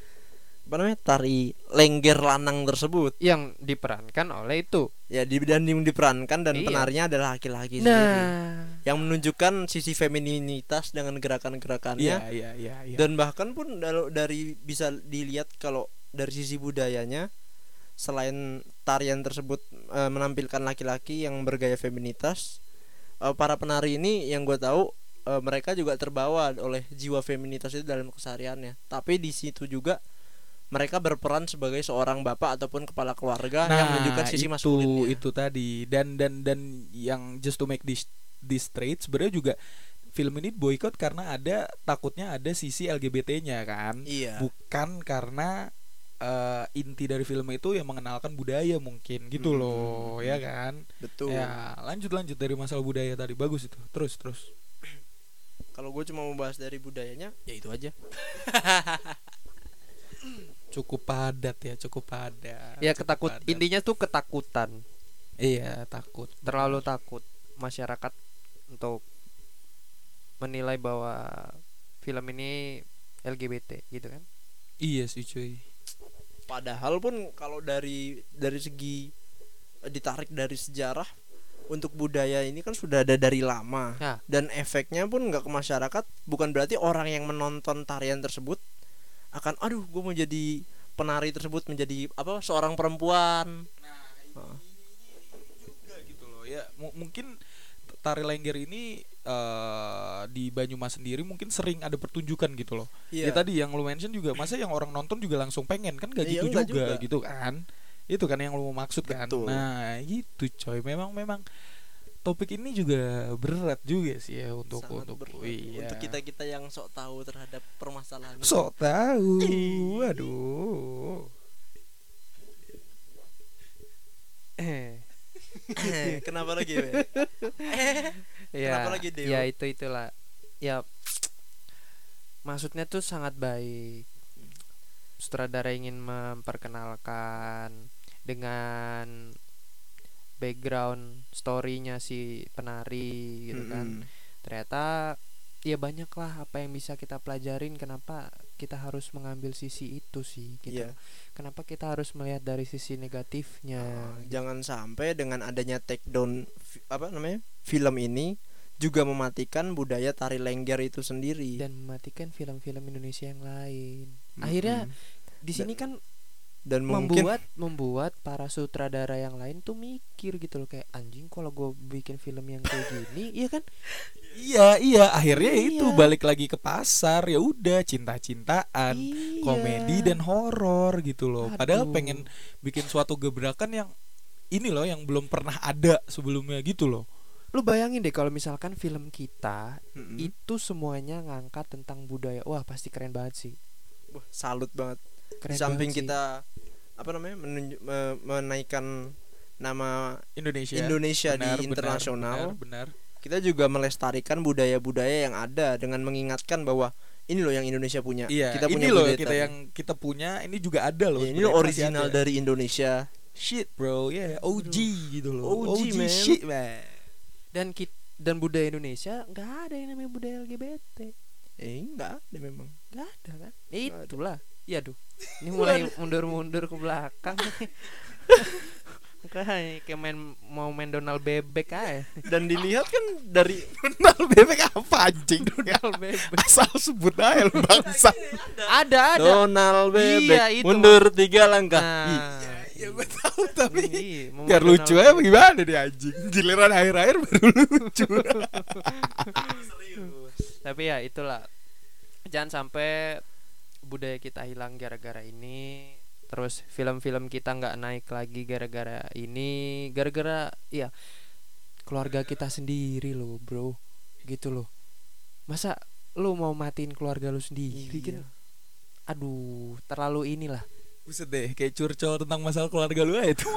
apa namanya tari lengger lanang tersebut. Yang diperankan oleh itu. Ya di dan di- diperankan dan Iya. penarinya adalah laki-laki sendiri. Nah yang menunjukkan sisi femininitas dengan gerakan-gerakannya. Iya iya iya iya. Dan bahkan pun dari bisa dilihat kalau dari sisi budayanya selain tarian tersebut eh, menampilkan laki-laki yang bergaya feminitas eh, para penari ini yang gue tahu eh, mereka juga terbawa oleh jiwa feminitas itu dalam kesehariannya. Tapi di situ juga mereka berperan sebagai seorang bapak ataupun kepala keluarga yang menunjukkan sisi Nah, itu, maskulinnya. itu tadi. Dan dan dan yang just to make this this straight sebenarnya juga film ini boykot karena ada takutnya ada sisi LGBT-nya kan? Iya. Bukan karena eh, inti dari film itu yang mengenalkan budaya mungkin gitu Mm, loh ya kan? Betul. Ya lanjut lanjut dari masalah budaya tadi. Bagus itu. Terus terus. Kalau gue cuma mau bahas dari budayanya ya itu aja. (laughs) Cukup padat ya cukup padat ya cukup ketakut padat. intinya tuh ketakutan. Iya takut. Terlalu takut masyarakat untuk menilai bahwa film ini LGBT gitu kan? Iya sih cuy Padahal pun kalau dari dari segi eh, ditarik dari sejarah untuk budaya ini kan sudah ada dari lama Ya. dan efeknya pun nggak ke masyarakat bukan berarti orang yang menonton tarian tersebut akan aduh gue mau jadi penari tersebut menjadi apa seorang perempuan Heeh. juga gitu loh ya mu- mungkin tari lengger ini eh, di Banyumas sendiri mungkin sering ada pertunjukan gitu loh Iya. ya tadi yang lu mention juga masa yang orang nonton juga langsung pengen kan gak Iya, gitu juga, juga. gitu kan Itu kan yang lu mau maksud kan. Betul. Nah, gitu coy. Memang memang topik ini juga berat juga sih ya untuk Sangat untuk berat. iya. untuk kita kita yang sok tahu terhadap permasalahan sok tahu. Ih. Waduh. Eh, (laughs) kenapa lagi? Eh, ya, Kenapa lagi, ya itu itulah. Ya (tsk) maksudnya tuh sangat baik. Sutradara ingin memperkenalkan dengan background story-nya si penari gitu kan. Mm-mm. Ternyata ya banyak lah apa yang bisa kita pelajarin kenapa kita harus mengambil sisi itu sih gitu. Iya. Kenapa kita harus melihat dari sisi negatifnya? gitu. jangan sampai dengan adanya take down apa namanya film ini juga mematikan budaya tari lengger itu sendiri dan mematikan film-film Indonesia yang lain. Akhirnya Mm-mm. di sini kan dan mungkin membuat membuat para sutradara yang lain tuh mikir gitu loh kayak anjing kalau gue bikin film yang kayak gini (laughs) iya kan Iya, iya, akhirnya Iya. itu balik lagi ke pasar. Ya udah, cinta-cintaan, Iya. komedi dan horor gitu loh. Padahal Aduh. pengen bikin suatu gebrakan yang ini loh yang belum pernah ada sebelumnya gitu loh. Lu bayangin deh kalau misalkan film kita Mm-mm. itu semuanya ngangkat tentang budaya wah pasti keren banget sih Wah, salut banget keren di samping banget sih. kita apa namanya menunjuk, me- menaikkan nama Indonesia. Indonesia Benar, di benar, internasional Benar, benar. kita juga melestarikan budaya-budaya yang ada dengan mengingatkan bahwa ini loh yang Indonesia punya Iya, kita ini punya loh budaya kita yang kita punya ini juga ada loh. Ya, ini loh original dari Indonesia shit bro, ya OG gitu loh. OG, man. shit man. Dan kit dan budaya Indonesia nggak ada yang namanya budaya LGBT eh enggak ada memang. Nggak ada kan? Nggak itulah. Ya duh. Ini (laughs) mulai mundur-mundur ke belakang kayak (laughs) kayak main mau main Donald bebek aja. Dan dilihat kan dari (laughs) Donald bebek apa anjing? Donald bebek. Asal sebut aja bangsa. ada ada. Donald bebek. Iya, itu. Mundur tiga langkah. Nah Ya gue tahu tapi biar lucu aja bagaimana nih anjing. Giliran akhir-akhir baru (laughs) lucu. tapi ya itulah. Jangan sampai budaya kita hilang gara-gara ini terus film-film kita nggak naik lagi gara-gara ini gara-gara ya keluarga kita sendiri loh bro. Gitu loh. Masa lu mau matiin keluarga lu sendiri? Iya. kan aduh terlalu inilah Buset deh, kayak curcol tentang masalah keluarga lu aja itu. (laughs)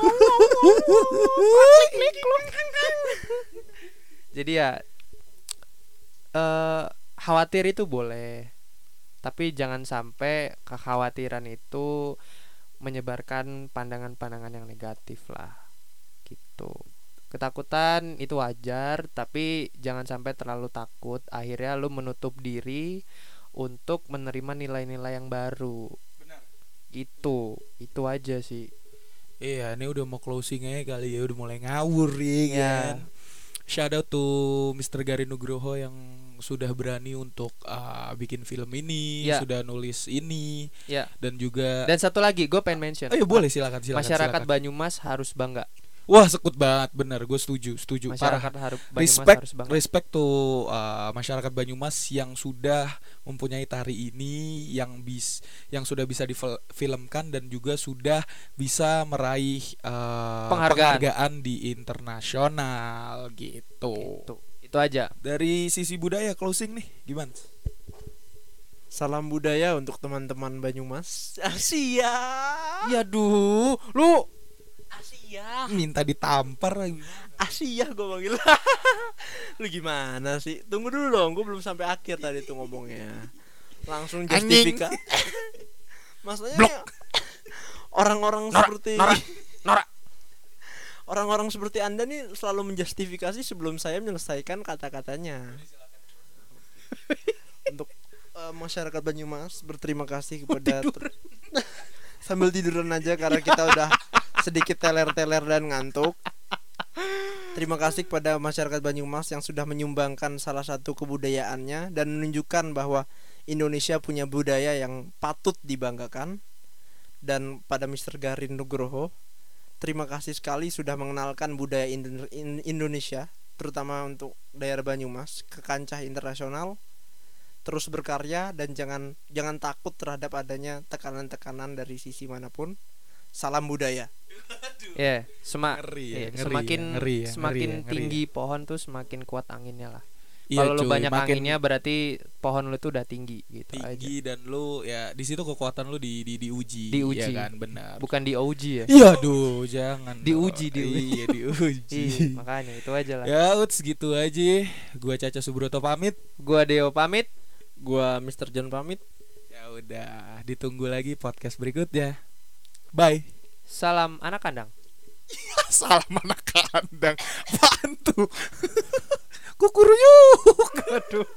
jadi ya eh khawatir itu boleh. Tapi jangan sampai kekhawatiran itu menyebarkan pandangan-pandangan yang negatif lah gitu. Ketakutan itu wajar tapi jangan sampai terlalu takut. Akhirnya lu menutup diri untuk menerima nilai-nilai yang baru itu itu aja sih Iya, ini udah mau closing aja kali ya, udah mulai ngawur ya Iya. kan. Shout out to Mr. Garin Nugroho yang sudah berani untuk uh, bikin film ini, Iya. sudah nulis ini ya dan juga dan satu lagi gue pengen mention Oh iya boleh silakan silakan. masyarakat silakan. Banyumas harus bangga Wah, sekut banget bener, gue setuju, setuju. Parah. masyarakat harus Banyumas Respect, harus bangga respect to uh, masyarakat Banyumas yang sudah mempunyai tari ini, yang bis, yang sudah bisa difilmkan dan juga sudah bisa meraih uh, Penghargaan. di internasional gitu. itu itu aja Dari sisi budaya closing nih, gimana? salam budaya untuk teman-teman Banyumas Asia ya duh lu Minta ditampar lagi. Asia gue panggil (laughs) lu gimana sih? Tunggu dulu dong gue belum sampai akhir tadi tuh ngomongnya. Langsung justifika (laughs) maksudnya orang-orang seperti Nora, Nora. orang-orang seperti anda nih selalu menjustifikasi sebelum saya menyelesaikan kata-katanya. (laughs) Untuk eh, masyarakat Banyumas berterima kasih kepada sambil tiduran aja karena kita udah sedikit teler-teler dan ngantuk Terima kasih kepada masyarakat Banyumas yang sudah menyumbangkan salah satu kebudayaannya dan menunjukkan bahwa Indonesia punya budaya yang patut dibanggakan. Dan pada Mr. Garin Nugroho, terima kasih sekali sudah mengenalkan budaya Indo- In- Indonesia, terutama untuk daerah Banyumas ke kancah internasional. Terus berkarya dan jangan jangan takut terhadap adanya tekanan-tekanan dari sisi mana pun. Salam budaya Ya, sema Ngeri ya, iya, ngeri semakin ya, ngeri ya, semakin ngeri ya, ngeri tinggi pohon tuh semakin kuat anginnya lah. Iya, Kalau lu banyak makin anginnya berarti pohon lu tuh udah tinggi gitu aja. tinggi dan lu ya di situ kekuatan lu di di diuji, Diuji. ya kan benar. Bukan di OG ya. Iya, aduh, jangan. Diuji, diuji. Iya, diuji. Iya, makanya itu aja lah. ya, uts gitu aja. Gua Caca Subroto pamit. Gua Deo pamit. gua Mr. John pamit Ya udah, ditunggu lagi podcast berikutnya. Bye. Salam anak kandang. Salam anak kandang. Apaan tuh? (laughs) Kukuruyuk. Aduh.